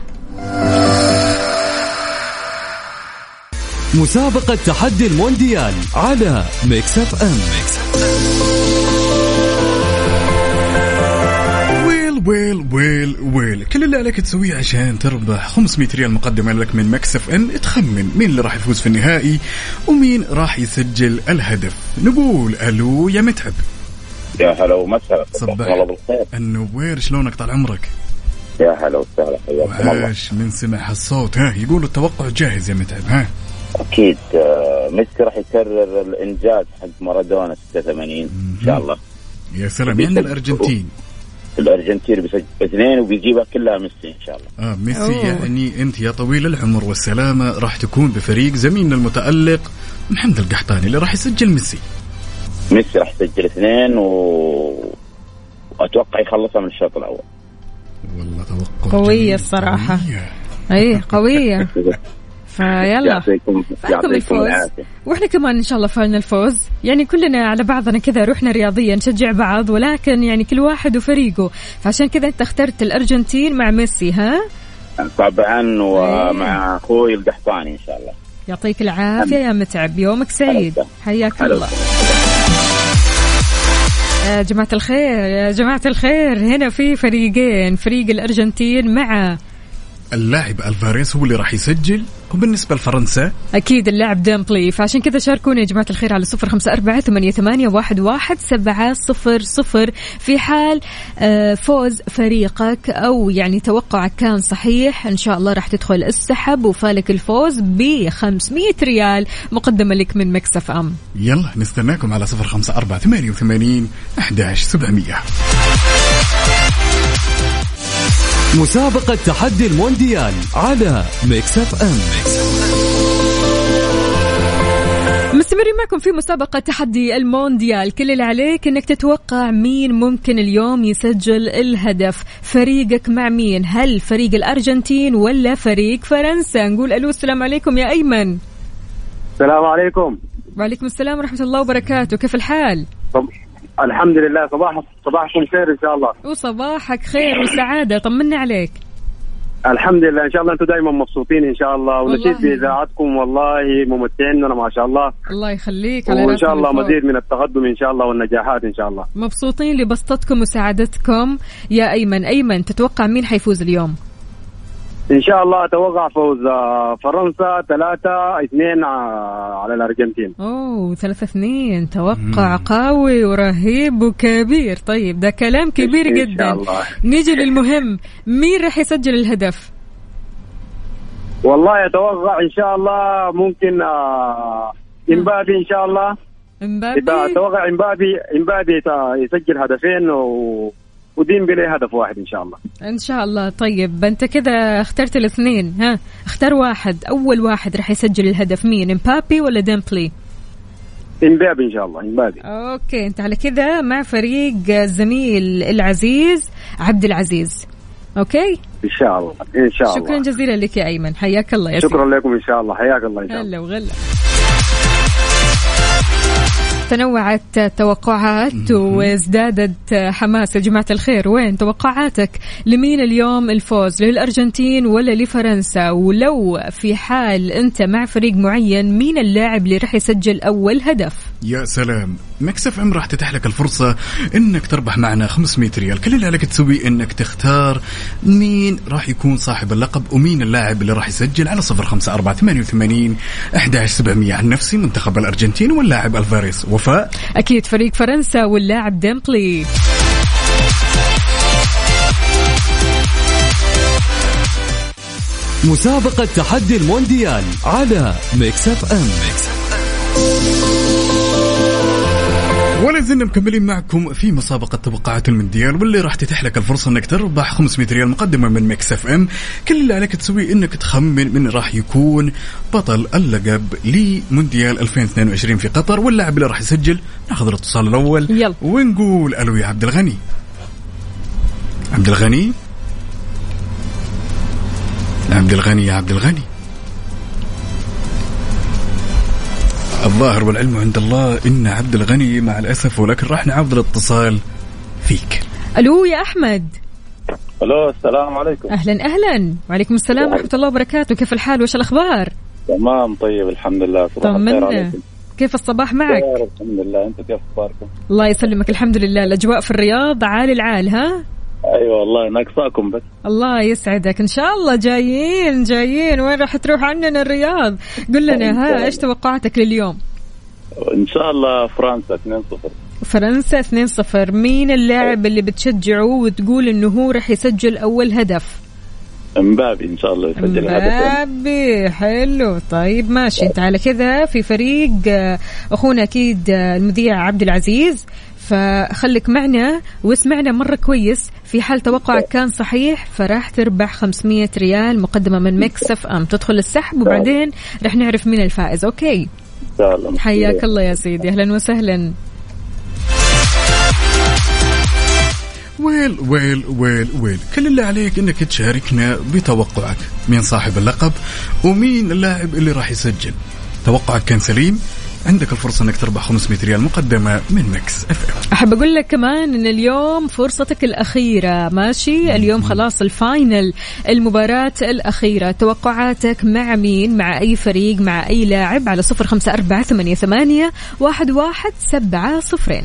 مسابقة تحدي المونديال على Mix FM well well well well. كل اللي عليك تسويه عشان تربح 500 ريال مقدمة لك من Mix FM تخمن مين اللي راح يفوز في النهائي ومين راح يسجل الهدف. نقول ألو يا متعب. يا هلا وسهلا. صباح. والله بالخير. النور شلونك طال عمرك؟ يا هلا وسهلا حياكم الله. من سمع هالصوت ها يقولوا التوقع جاهز يا متعب ها. أكيد آه، ميسي راح يكرر الإنجاز حق مارادونا 86 إن شاء الله. يا سلام يعني الأرجنتين. الأرجنتين بيسجل اثنين وبيجيبها كلها ميسي إن شاء الله. آه ميسي أوه. يعني أنت يا طويل العمر والسلامة راح تكون بفريق زميلنا المتألق محمد القحطاني اللي راح يسجل ميسي. ميسي راح يسجل اثنين و وأتوقع يخلصها من الشوط الأول. والله توقع قوية جميل. الصراحة. قوية. اي قوية. فيلا. يعطيكم الفوز. وإحنا كمان إن شاء الله فالنا الفوز. يعني كلنا على بعضنا كذا روحنا رياضيا نشجع بعض ولكن يعني كل واحد وفريقه. فعشان كذا أنت اخترت الأرجنتين مع ميسي ها؟ طبعا ومع أخوي القحطاني إن شاء الله. يعطيك العافية يا متعب. يومك سعيد. حياك الله. يا جماعة الخير يا جماعة الخير هنا في فريقين فريق الأرجنتين مع اللاعب الفاريز هو اللي راح يسجل. وبالنسبة لفرنسا أكيد اللاعب ديمبلي فعشان كذا شاركونا يا جماعة الخير على صفر خمسة أربعة ثمانية, ثمانية واحد, واحد سبعة صفر صفر في حال آه، فوز فريقك أو يعني توقعك كان صحيح إن شاء الله راح تدخل السحب وفالك الفوز ب 500 ريال مقدمة لك من Mix FM. يلا نستناكم على صفر خمسة أربعة ثمانية وثمانين أحداش سبعمية. مسابقة تحدي المونديال على Mix FM مستمرين معكم في مسابقة تحدي المونديال. كل اللي عليك إنك تتوقع مين ممكن اليوم يسجل الهدف. فريقك مع مين؟ هل فريق الأرجنتين ولا فريق فرنسا؟ نقول ألو السلام عليكم يا أيمن. السلام عليكم. وعليكم السلام ورحمة الله وبركاته. كيف الحال؟ طب الحمد لله صباح صباحكم خير إن شاء الله. وصباحك خير وسعادة طمنا عليك. الحمد لله إن شاء الله أنتم دائما مبسوطين إن شاء الله. ونشيد. بإذاعتكم والله ممتعيننا ما شاء الله. الله يخليك على وإن شاء الله. مزيد من التقدم إن شاء الله والنجاحات إن شاء الله. مبسوطين لبسطتكم وسعادتكم. يا أيمن أيمن تتوقع مين حيفوز اليوم؟ إن شاء الله أتوقع فوز آه، فرنسا ثلاثة اثنين آه، على الأرجنتين. أوه ثلاثة اثنين. توقع قوي ورهيب وكبير. طيب ده كلام كبير إن شاء جدا. الله. نيجي للمهم مين راح يسجل الهدف؟ والله أتوقع إن شاء الله ممكن آه، إمبابي إن شاء الله. إمبابي؟ أتوقع إمبابي إمبابي يسجل هدفين و وديمبلي هدف واحد إن شاء الله. إن شاء الله. طيب أنت كذا اخترت الاثنين ها؟ اختار واحد. أول واحد راح يسجل الهدف مين؟ إمبابي ولا ديمبلي؟ إمبابي إن شاء الله إمبابي. أوكي أنت على كذا مع فريق الزميل العزيز عبد العزيز. أوكي؟ إن شاء الله إن شاء الله. شكرا جزيلا لك يا أيمن. حياك الله يا سيدي. شكرا لكم إن شاء الله حياك الله إن شاء الله. هلا وغلا. تنوعت التوقعات وازدادت حماس. يا جماعة الخير وين توقعاتك؟ لمين اليوم الفوز؟ للأرجنتين ولا لفرنسا؟ ولو في حال أنت مع فريق معين مين اللاعب اللي راح يسجل أول هدف؟ يا سلام. مكسف إم راح تتيح لك الفرصة إنك تربح معنا 500 ريال. كل اللي عليك تسويه إنك تختار مين راح يكون صاحب اللقب ومين اللاعب اللي راح يسجل على 05488 11700 عن نفسي منتخب الأرجنتين واللاعب الفاريز وفاء أكيد فريق فرنسا واللاعب ديمبلي. مسابقة تحدي المونديال على Mix FM. ولا زلنا مكملين معكم في مسابقة توقعات المونديال واللي راح تتيح لك الفرصة إنك تربح 500 ريال مقدمة من Mix FM. كل اللي عليك تسويه إنك تخمن من راح يكون بطل اللقب لمونديال 2022 في قطر واللاعب اللي راح يسجل ناخذ الاتصال الأول يلا. ونقول ألو يا عبد الغني. عبد الغني؟ عبد الغني يا عبد الغني. الظاهر والعلم عند الله. إن عبد الغني مع الأسف ولكن راح نعاود الاتصال فيك. ألو يا أحمد. ألو السلام عليكم. أهلا أهلا. وعليكم السلام ورحمة الله وبركاته. كيف الحال؟ وش الأخبار؟ تمام طيب الحمد لله. طمنا. عليكم. كيف الصباح معك؟ الحمد لله. أنتم كيف أخباركم؟ الله يسلمك. الحمد لله. الأجواء في الرياض عال العال ها؟ أيوه والله ناقصاكم بس. الله يسعدك. إن شاء الله جايين جايين. وين راح تروح عننا الرياض؟ قل لنا ها إيش توقعاتك لليوم؟ إن شاء الله فرنسا 2-0 فرنسا 2-0 مين اللاعب اللي بتشجعه وتقول إنه هو راح يسجل أول هدف؟ امبابي إن شاء الله يسجل مبابي. حلو. طيب ماشي. انت على كذا في فريق آه، أخونا أكيد آه، المذيع عبد العزيز. فخليك معنا واسمعنا مرة كويس. في حال توقعك كان صحيح فراح تربح 500 ريال مقدمة من Mix FM. [laughs] تدخل السحب وبعدين راح نعرف مين الفائز. أوكي. حياك الله يا سيدي. أهلا وسهلا. Well well well well. كل اللي عليك إنك تشاركنا بتوقعك. مين صاحب اللقب ومين اللاعب اللي راح يسجل. توقعك كان سليم عندك الفرصة إنك تربح 500 ريال مقدمة من Mix F M. أحب أقول لك كمان إن اليوم فرصتك الأخيرة. ماشي؟ اليوم خلاص ال final. المباراة الأخيرة. توقعاتك مع مين؟ مع أي فريق؟ مع أي لاعب؟ على صفر خمسة أربعة ثمانية, ثمانية واحد, واحد سبعة صفرين.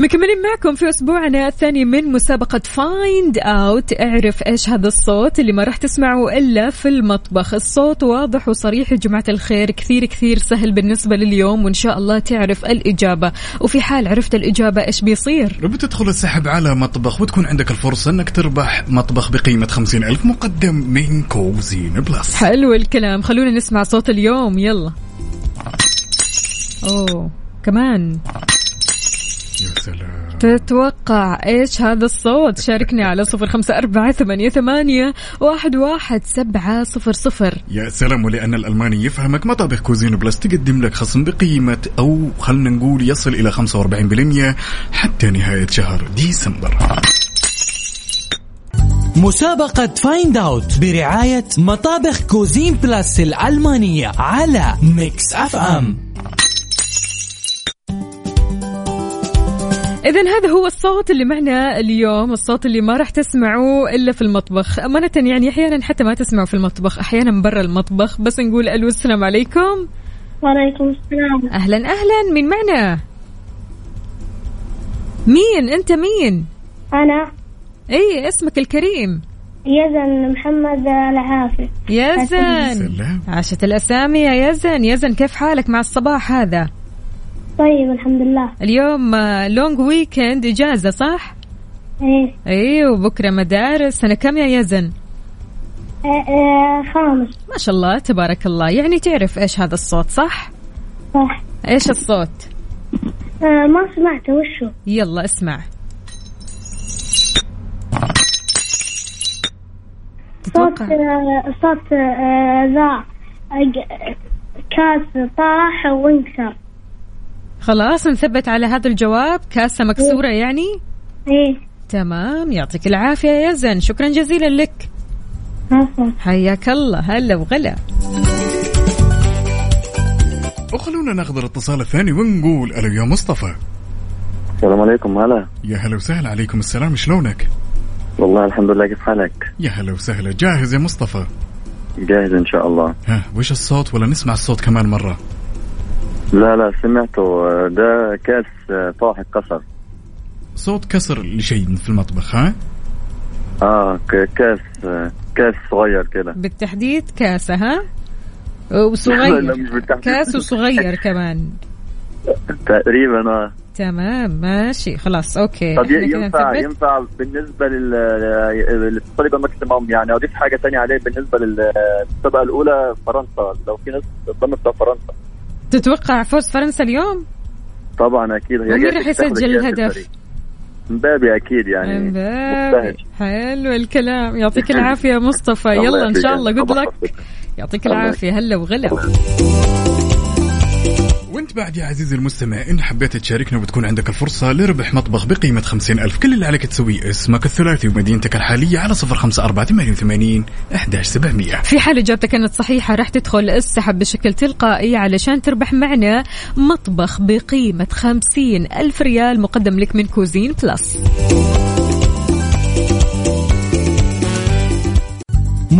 مكملين معكم في أسبوعنا الثاني من مسابقة Find Out اعرف إيش هذا الصوت اللي ما راح تسمعه إلا في المطبخ. الصوت واضح وصريح يا جماعة الخير. كثير كثير سهل بالنسبة لليوم وإن شاء الله تعرف الإجابة. وفي حال عرفت الإجابة إيش بيصير؟ بتدخل السحب على مطبخ وتكون عندك الفرصة إنك تربح مطبخ بقيمة 50 ألف مقدم من Cuisine Plus. حلو الكلام. خلونا نسمع صوت اليوم. يلا. أوه. كمان. تتوقع إيش هذا الصوت؟ شاركني على صفر خمسة أربعة ثمانية, ثمانية واحد, واحد سبعة صفر صفر. يا سلام ولأن الألماني يفهمك مطابخ Cuisine Plus تقدم لك خصم بقيمة أو خلنا نقول يصل إلى 45% حتى نهاية شهر ديسمبر. مسابقة Find Out برعاية مطابخ Cuisine Plus الألمانية على Mix FM إذا هذا هو الصوت اللي معنا اليوم الصوت اللي ما راح تسمعوه إلا في المطبخ. أمانة يعني أحيانا حتى ما تسمعوا في المطبخ أحيانا برا المطبخ. بس نقول ألو السلام عليكم. وعليكم السلام. أهلا أهلا. مين معنا؟ مين؟ أنت مين؟ أنا. أي اسمك الكريم. يزن محمد العافي. يزن عاشت الأسامي يا يزن يزن كيف حالك مع الصباح هذا؟ طيب الحمد لله. اليوم لونج ويكند إجازة صح؟ إيه. اي وبكرة مدارس. سنة كم يا يزن؟ آه، آه، خامس. ما شاء الله تبارك الله. يعني تعرف إيش هذا الصوت صح؟ صح. إيش الصوت؟ آه، ما سمعته وشو؟ يلا اسمع. صوت آه، صوت آه، ذا كاس طاح وانكسر خلاص نثبت على هذا الجواب. كاسة مكسورة يعني؟ إيه. تمام يعطيك العافية يا زين. شكرا جزيلا لك. حياك الله. هلا وغلا. وخلونا ناخذ الاتصال الثاني ونقول ألو يا مصطفى. السلام عليكم هلا. يا هلا وسهلا عليكم السلام. شلونك؟ والله الحمد لله كيف حالك؟ يا هلا وسهلا. جاهز يا مصطفى؟ جاهز إن شاء الله. ها وش الصوت؟ ولا نسمع الصوت كمان مرة. لا لا سمعته. ده كاس طاحن كسر صوت كسر لشيء في المطبخ ها؟ آه ك- كاس كاس صغير كده. بالتحديد كاسة ها؟ وصغير. كاس وصغير كمان. [laughs] تقريبا آه. تمام ماشي خلاص okay. طب ينفع. ينفع بالنسبة لل للاتصال يبقى maximum يعني أضيف حاجة ثانية عليه بالنسبة للسبقه الأولى فرنسا. لو في ناس بتاع فرنسا. تتوقع فوز فرنسا اليوم؟ طبعا أكيد. هي جاية راح يسجل الهدف؟ مبابي أكيد يعني مبابي. حلو الكلام. يعطيك [coughs] العافية يا مصطفى. يلا إن شاء الله. جود لك يعطيك الله العافية. هلا وغلا. وانت بعد يا عزيزي المستمع إن حبيت تشاركنا وتكون عندك الفرصة لربح مطبخ خمسين ألف كل اللي عليك تسويه اسمك الثلاثي ومدينتك الحالية على صفر خمسة أربعة ثمانية وثمانين أحداش سبعمية. في حال إجابتك كانت صحيحة راح تدخل السحب بشكل تلقائي علشان تربح معنا مطبخ خمسين ألف ريال مقدم لك من Cuisine Plus.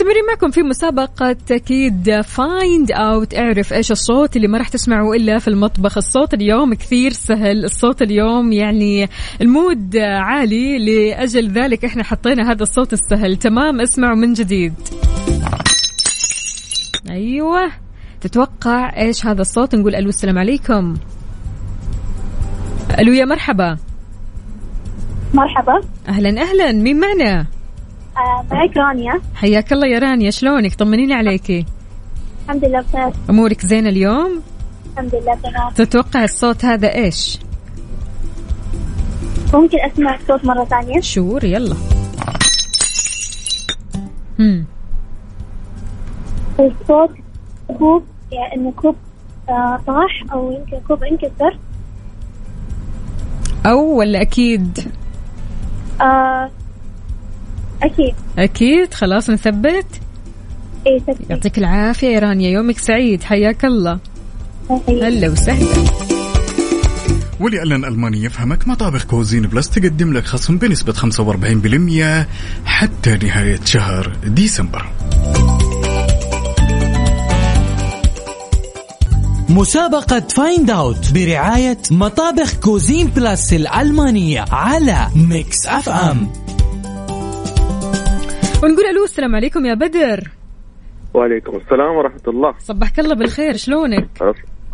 مستمرين معكم في مسابقة أكيد Find Out اعرف إيش الصوت اللي ما راح تسمعه إلا في المطبخ. الصوت اليوم كثير سهل. الصوت اليوم يعني ال mood عالي. لأجل ذلك إحنا حطينا هذا الصوت السهل. تمام اسمعوا من جديد. أيوة. تتوقع إيش هذا الصوت؟ نقول ألو السلام عليكم. ألو يا مرحبا. مرحبا. أهلا أهلا. مين معنا؟ معك رانيا. حياك الله يا رانيا شلونك؟ طمنيني عليكي. الحمد لله بخير. أمورك زينة اليوم؟ الحمد لله تمام. تتوقع الصوت هذا إيش؟ ممكن أسمع الصوت مرة ثانية؟ شور يلا. هم. الصوت كوب يعني انه كوب آه، طاح أو يمكن كوب انكسر. أو ولا أكيد؟ آه، أكيد. أكيد. خلاص نثبت. اي تكفي يعطيك العافية يا رانيا. يومك سعيد. حياك الله. هلا وسهلا. ولأن الألماني يفهمك مطابخ Cuisine Plus تقدم لك خصم بنسبة 45% حتى نهاية شهر ديسمبر. مسابقة Find Out برعاية مطابخ Cuisine Plus الألمانية على Mix FM ونقول ألو السلام عليكم يا بدر. وعليكم السلام ورحمة الله. صبحك الله بالخير شلونك؟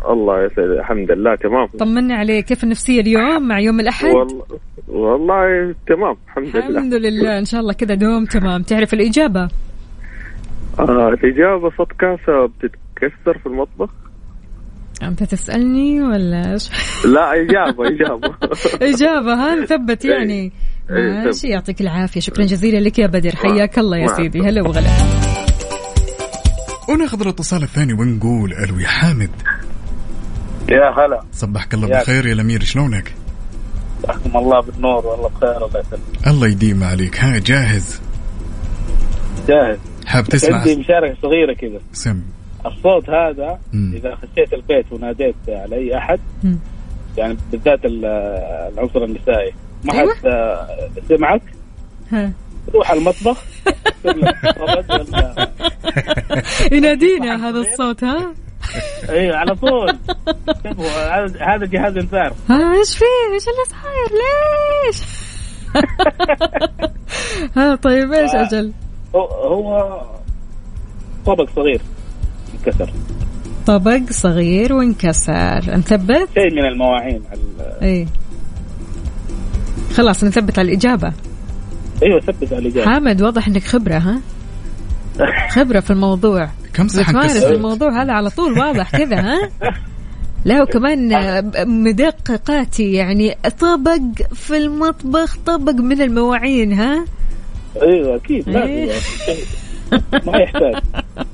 الله يسعد الحمد لله تمام. طمنا عليك كيف النفسية اليوم مع يوم الأحد؟ والله والله تمام الحمد لله. الحمد لله إن شاء الله كذا دوم تمام. تعرف الإجابة؟ آه الإجابة صوت كاسة بتتكسر في المطبخ. أنت تسألني ولا؟ لا إجابة إجابة. [laughs] إجابة ها نثبت يعني. إيه، ماشي ثبت. يعطيك العافية. شكرا جزيلا لك يا بدر. حياك الله يا سيدي. هلا وغلا. وناخذ الاتصال الثاني ونقول ألو يا حامد. يا هلا. صبحك الله بالخير يا الأمير شلونك؟ يحكم الله بالنور والله بخير الله يسلمك. الله يديم عليك. ها جاهز؟ جاهز. حاب تسمع؟ عندي مشاركة صغيرة كذا. سم. الصوت هذا مم. إذا خشيت البيت وناديت على أي أحد مم. يعني بالذات ال- العنصر النسائي. ما أيوة. حد آه، سمعك ها. روح المطبخ. [laughs] ينادينا هذا الصوت ها؟ اي على طول. هذا جهاز إنذار. ها إيش فيه إيش اللي صاير؟ ليش؟ [laughs] ها طيب إيش آه. أجل؟ هو طبق صغير. انكسر. طبق صغير وانكسر. نثبت شيء من المواعين. ال- اي خلاص نثبت على الإجابة. أيوه ثبت على الإجابة. حامد واضح إنك خبرة ها؟ [laughs] خبرة في الموضوع. كم صحن بتمارس كسر؟ الموضوع هذا على طول واضح كذا ها؟ [laughs] لا وكمان مدققاتي يعني طبق في المطبخ طبق من المواعين ها؟ أيوه أكيد إيه. لازم ما يحتاج.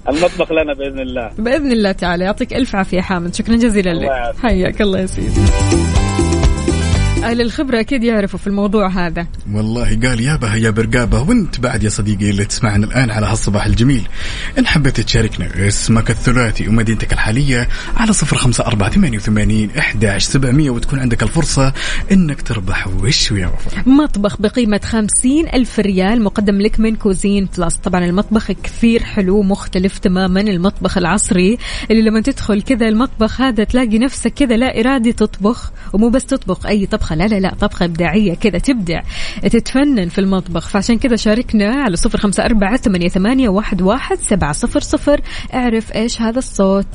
المطبخ لنا بإذن الله. بإذن الله تعالى. يعطيك ألف عافية حامد. شكرا جزيلا الله لك. يعافيك. حياك الله يا سيدي. أهل الخبرة أكيد يعرفوا في الموضوع هذا. والله قال يابها يا برقابة وانت بعد يا صديقي اللي تسمعنا الآن على هالصباح الجميل. إن حبيت تشاركنا اسمك الثلاثي ومدينتك الحالية على صفر خمسة أربعة ثمانية وثمانين إحداش سبعمية وتكون عندك الفرصة إنك تربح وش يا وفاء. مطبخ بقيمة خمسين ألف ريال مقدم لك من Cuisine Plus. طبعا المطبخ كثير حلو مختلف تماما. المطبخ العصري اللي لما تدخل كذا المطبخ هذا تلاقي نفسك كذا لا إرادي تطبخ ومو بس تطبخ أي طبخة. لا لا لا طبخة إبداعية كذا تبدع تتفنن في المطبخ. فعشان كذا شاركنا على صفر خمسة أربعة ثمانية, ثمانية واحد, واحد سبعة صفر صفر. اعرف إيش هذا الصوت.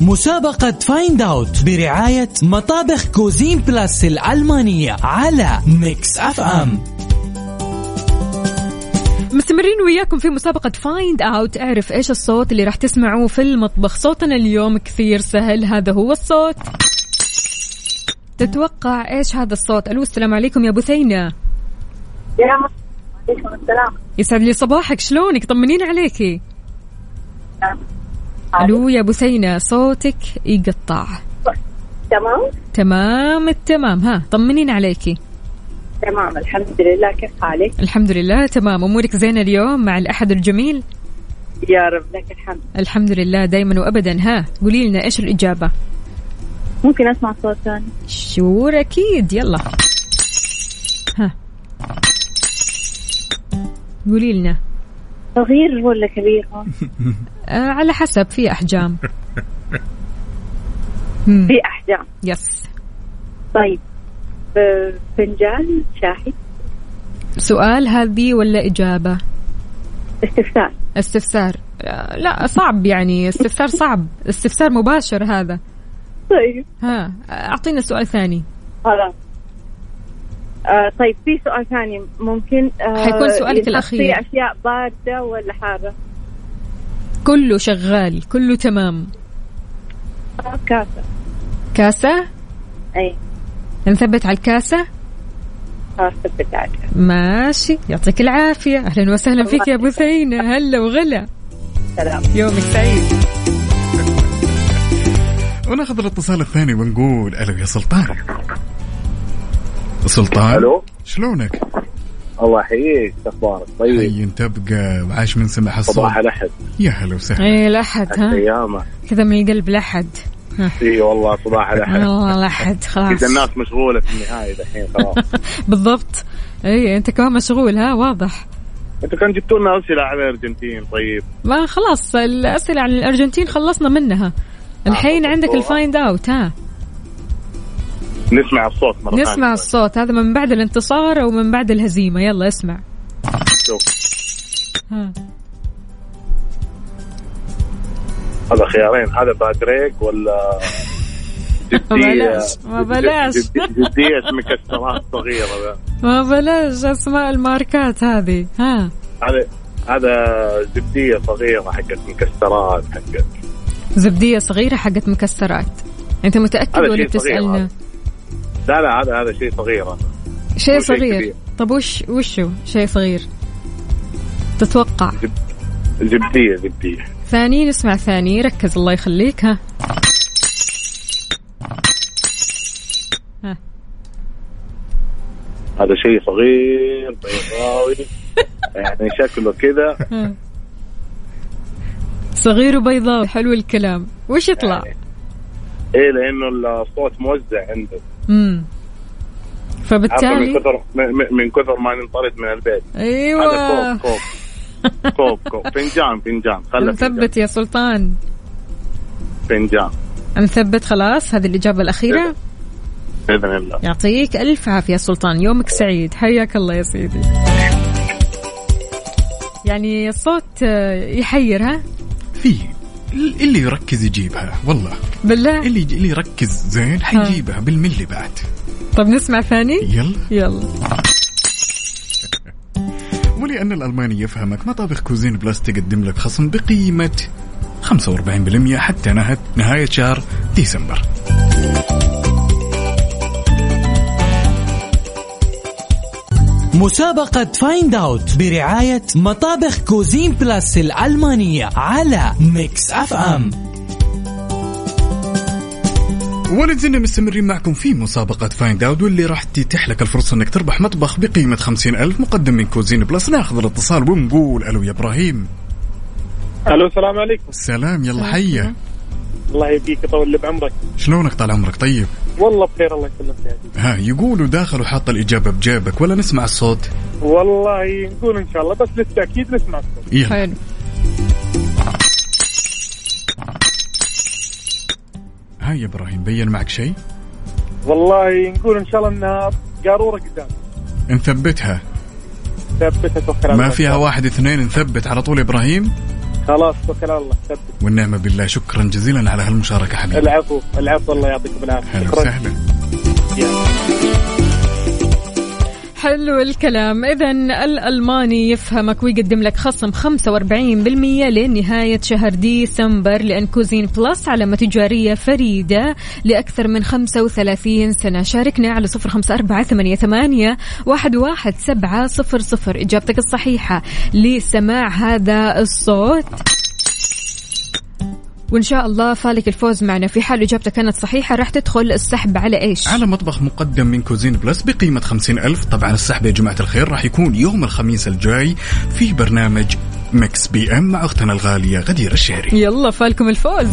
مسابقة Find Out برعاية مطابخ Cuisine Plus الألمانية على Mix FM مستمرين وياكم في مسابقة Find Out اعرف إيش الصوت اللي راح تسمعوه في المطبخ. صوتنا اليوم كثير سهل. هذا هو الصوت. تتوقع إيش هذا الصوت؟ ألو السلام عليكم يا بثينة يا عليكم السلام. يسعد لي صباحك شلونك؟ طمنين عليكي ألو يا بثينة صوتك يقطع. تمام؟ تمام التمام. ها طمنين عليكي تمام الحمد لله. كيف حالك؟ الحمد لله تمام. أمورك زينة اليوم مع الأحد الجميل؟ يا رب لك الحمد. الحمد لله دايما وابدا. ها قولي لنا إيش الإجابة؟ ممكن أسمع صوت ثاني. شور أكيد. يلا. ها. قولي لنا. صغير ولا كبير؟ [laughs] آه على حسب في أحجام. [laughs] في أحجام. يس طيب. ب- فنجان شاحي سؤال هذه ولا إجابة؟ استفسار. استفسار. آه لا صعب يعني. استفسار صعب. استفسار مباشر هذا. طيب. ها أعطينا سؤال ثاني. خلاص آه طيب في سؤال ثاني. ممكن آه حيكون سؤالك ينحط الأخير. فيه أشياء باردة ولا حارة؟ كله شغال كله تمام. آه، كاسة. كاسة؟ أي. نثبت على الكاسة؟ خلاص ثبت عليها ماشي. يعطيك العافية. أهلا وسهلا فيك يا أبو ثينه هلا وغلا. سلام. يومك سعيد. وناخذ الاتصال الثاني ونقول ألو يا سلطان. سلطان ألو. شلونك؟ الله يحييك شو أخبارك؟ طيب. حي تبقى وعاش من سمع الصوت. صباح الأحد. يا هلا وسهلا. إيه الأحد ها؟ كذا من القلب الأحد. ها. إي والله صباح الأحد. والله الأحد خلاص. إذا الناس مشغولة في النهاية دحين خلاص. [laughs] بالضبط. إي أنت كمان مشغول ها؟ واضح. أنتوا كان جبتوا لنا أسئلة على الأرجنتين طيب. ما خلاص الأسئلة عن الأرجنتين خلصنا منها. الحين آه، عندك. الفايند اوت ها. نسمع الصوت مرة نسمع ثانية. الصوت هذا من بعد الانتصار أو من بعد الهزيمة. يلا اسمع. شوف. ها. هذا خيارين هذا بادريك ولا [laughs] بلاش ما بلاش. جدية, جدية مكسرات صغيرة. ما بلاش أسماء الماركات هذه ها. هذا هذا زبدية صغيرة حقت مكسرات حقت زبدية صغيرة حقت مكسرات. أنت متأكد ولا بتسألنا. لا لا هذا هذا شيء صغير. شيء صغير. كبير. طب وش وشو شيء صغير. تتوقع؟ زبدية زبدية. ثاني نسمع ثاني. ركز الله يخليك ها. ها. هذا شيء صغير بيضاوي. [laughs] يعني شكله كذا. صغير وبيضاوي حلو الكلام. وش يطلع؟ إيه لأنه الصوت موزع عنده. امم عارفة من فبالتالي كثر من- كثر ما ننطرد من البيت. أيوه. هذا كوب كوب. كوب كوب. فنجان فنجان. فنجان. نثبت يا سلطان. فنجان. نثبت خلاص هذه الإجابة الأخيرة. باذن الله. يعطيك ألف عافية يا سلطان. يومك سعيد. حياك الله يا سيدي. يعني الصوت يحير ها؟ في اللي يركز يجيبها والله. بالله؟ اللي اللي يركز زين حيجيبها بالملي بعد. طب نسمع ثاني؟ يلا. يلا. [laughs] ولأن الألماني يفهمك مطابخ كوزين بلاس تقدم لك خصم بقيمة 45% حتى نهاية نهاية شهر ديسمبر. مسابقة Find Out برعاية مطابخ Cuisine Plus الألمانية على Mix FM ولا زلنا مستمرين معكم في مسابقة Find Out واللي راح تتيح لك الفرصة إنك تربح مطبخ بقيمة خمسين ألف مقدم من Cuisine Plus ناخذ الاتصال ونقول ألو يا إبراهيم. ألو السلام عليكم. سلام يلا حيا. الله يبيك يطول لي بعمرك. شلونك طال عمرك؟ طيب. والله بخير الله يسلمك يا عزيزي. ها يقولوا داخل وحاط الإجابة بجيبك ولا نسمع الصوت؟ والله نقول إن شاء الله بس للتاكيد نسمع الصوت. يلا. حلو. ها يا إبراهيم بين معك شيء؟ والله نقول إن شاء الله انها قارورة قدام. نثبتها. ثبتها توكل على ما. فيها واحد اثنين نثبت على طول يا إبراهيم؟ خلاص توكل على الله ثبت والنعمة بالله. شكرا جزيلا على هالمشاركة حبيبي. العفو العفو الله يعطيكم العافية. هلا شكرا. وسهلا. حلو الكلام إذا الألماني يفهمك ويقدم لك خصم 45% لنهاية شهر ديسمبر لأن Cuisine Plus علامة تجارية فريدة لأكثر من 35 سنة. شاركنا على صفر خمسة أربعة ثمانية, ثمانية واحد, واحد سبعة صفر صفر. إجابتك الصحيحة. لسماع هذا الصوت وإن شاء الله فالك الفوز معنا. في حال إجابتك كانت صحيحة راح تدخل السحب على إيش؟ على مطبخ مقدم من Cuisine Plus بقيمة خمسين ألف. طبعا السحب يا جماعة الخير راح يكون يوم الخميس الجاي في برنامج Mix PM مع أختنا الغالية غدير الشهري. يلا فالكم الفوز.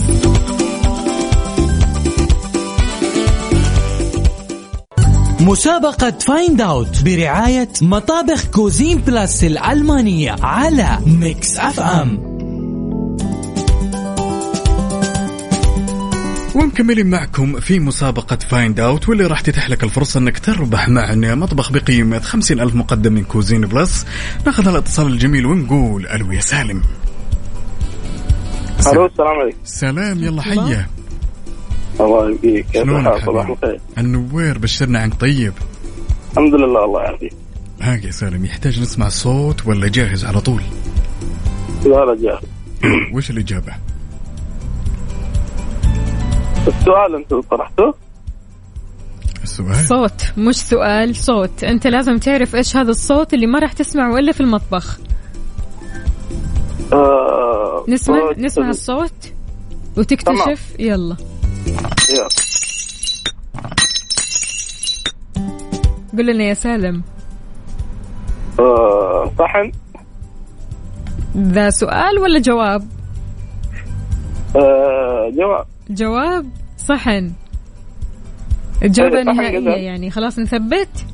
مسابقة Find Out برعاية مطابخ Cuisine Plus الألمانية على Mix FM. ومكملين معكم في مسابقة Find Out واللي راح تتيح لك الفرصة إنك تربح معنا مطبخ بقيمة خمسين ألف مقدم من Cuisine Plus ناخذ الاتصال الجميل ونقول ألو يا سالم. ألو السلام عليكم. سلام يلا حيا. الله يبقيك. صباح؟ الخير. النوير بشرنا عنك طيب. الحمد لله الله يعافيك. ها يا سالم يحتاج نسمع الصوت ولا جاهز على طول؟ لا لا جاهز. وش الإجابة؟ السؤال انت طرحته السؤال. صوت مش سؤال صوت. انت لازم تعرف إيش هذا الصوت اللي ما راح تسمعه إلا في المطبخ. آه نسمع صوت- نسمع الصوت وتكتشف. يلا. يلا. قول لنا يا سالم. آه صحن ذا سؤال ولا جواب؟ آه جواب. جواب صحن. الجوابة أيوة، صحن نهائية قزاز. يعني. خلاص نثبت؟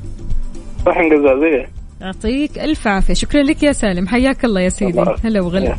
صحن قزازية يعطيك ألف عافية. شكرا لك يا سالم. حياك الله يا سيدي. هلا وغلا.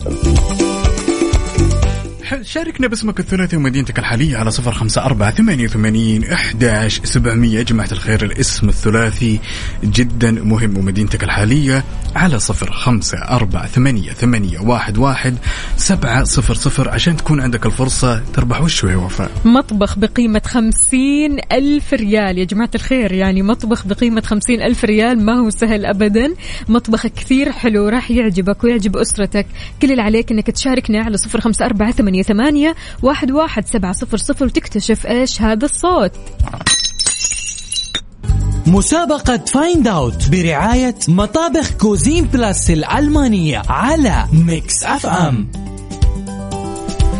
شاركنا باسمك الثلاثي ومدينتك الحالية على صفر خمسة أربعة ثمانية وثمانين إحداش سبعمية. جماعة الخير الاسم الثلاثي جدا مهم ومدينتك الحالية على صفر خمسة أربعة ثمانية ثمانية واحد واحد سبعة صفر صفر عشان تكون عندك الفرصة تربح وشو يا وفاء؟ مطبخ بقيمة خمسين ألف ريال. يا جماعة الخير يعني مطبخ بقيمة خمسين ألف ريال ما هو سهل أبدا. مطبخ كثير حلو راح يعجبك ويعجب أسرتك. كل اللي عليك أنك تشاركنا على صفر خمسة أربعة ثمانية ثمانية واحد واحد سبعة صفر صفر وتكتشف إيش هذا الصوت. مسابقة Find Out برعاية مطابخ Cuisine Plus الألمانية على Mix FM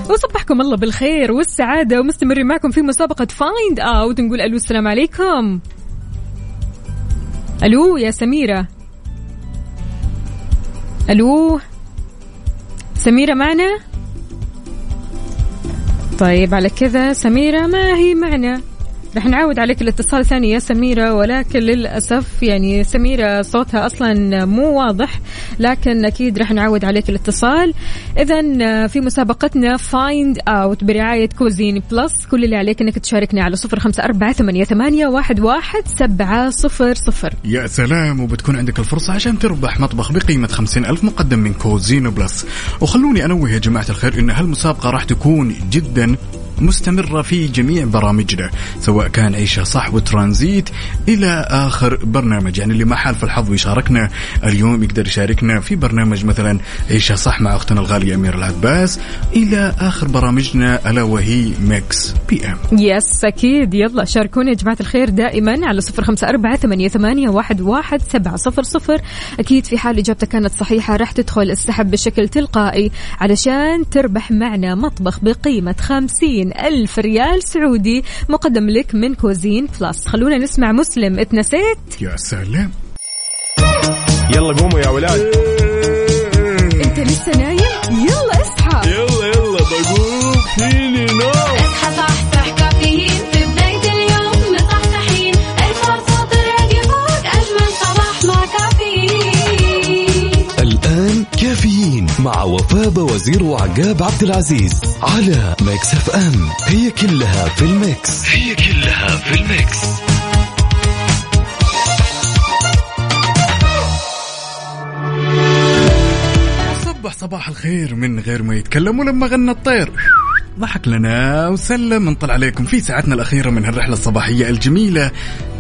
وصبحكم الله بالخير والسعادة ومستمرين معكم في مسابقة Find Out نقول ألو السلام عليكم. ألو يا سميرة. ألو. سميرة معنا؟ طيب على كذا. سميرة ما هي معنا؟ رح نعود عليك الاتصال ثاني يا سميرة ولكن للأسف يعني سميرة صوتها أصلا مو واضح لكن أكيد رح نعود عليك الاتصال إذا في مسابقتنا Find Out برعاية Cuisine Plus كل اللي عليك أنك تشاركنا على صفر خمسة أربعة ثمانية, ثمانية واحد, واحد سبعة صفر صفر. يا سلام وبتكون عندك الفرصة عشان تربح مطبخ بقيمة خمسين ألف مقدم من Cuisine Plus وخلوني أنوه يا جماعة الخير إن هالمسابقة راح تكون جدا مستمرة في جميع برامجنا سواء كان عيشها صح وترانزيت إلى آخر برنامج. يعني اللي ما حالف الحظ ويشاركنا اليوم يقدر يشاركنا في برنامج مثلا عيشها صح مع أختنا الغالية أمير العباس إلى آخر برامجنا ألا وهي Mix PM. Yes أكيد. يلا شاركونا يا جماعة الخير دائما على صفر خمسة أربعة ثمانية, ثمانية واحد, واحد سبعة صفر صفر. أكيد في حال إجابتك كانت صحيحة راح تدخل السحب بشكل تلقائي علشان تربح معنا مطبخ بقيمة خمسين ألف ريال سعودي مقدم لك من Cuisine Plus. خلونا نسمع مسلم اتنسيت يا سلام. يلا قوموا يا ولاد. انت لسه نايم؟ يلا اصحى. يلا يلا بقوم فيني نوم. مع وفاء وزير وعقاب عبد العزيز على Mix FM. هي كلها في ال Mix. هي كلها في ال Mix. صبح صباح الخير من غير ما يتكلم ولما غنى الطير. ضحك لنا وسلم. نطلع عليكم في ساعتنا الأخيرة من هالرحلة الصباحية الجميلة.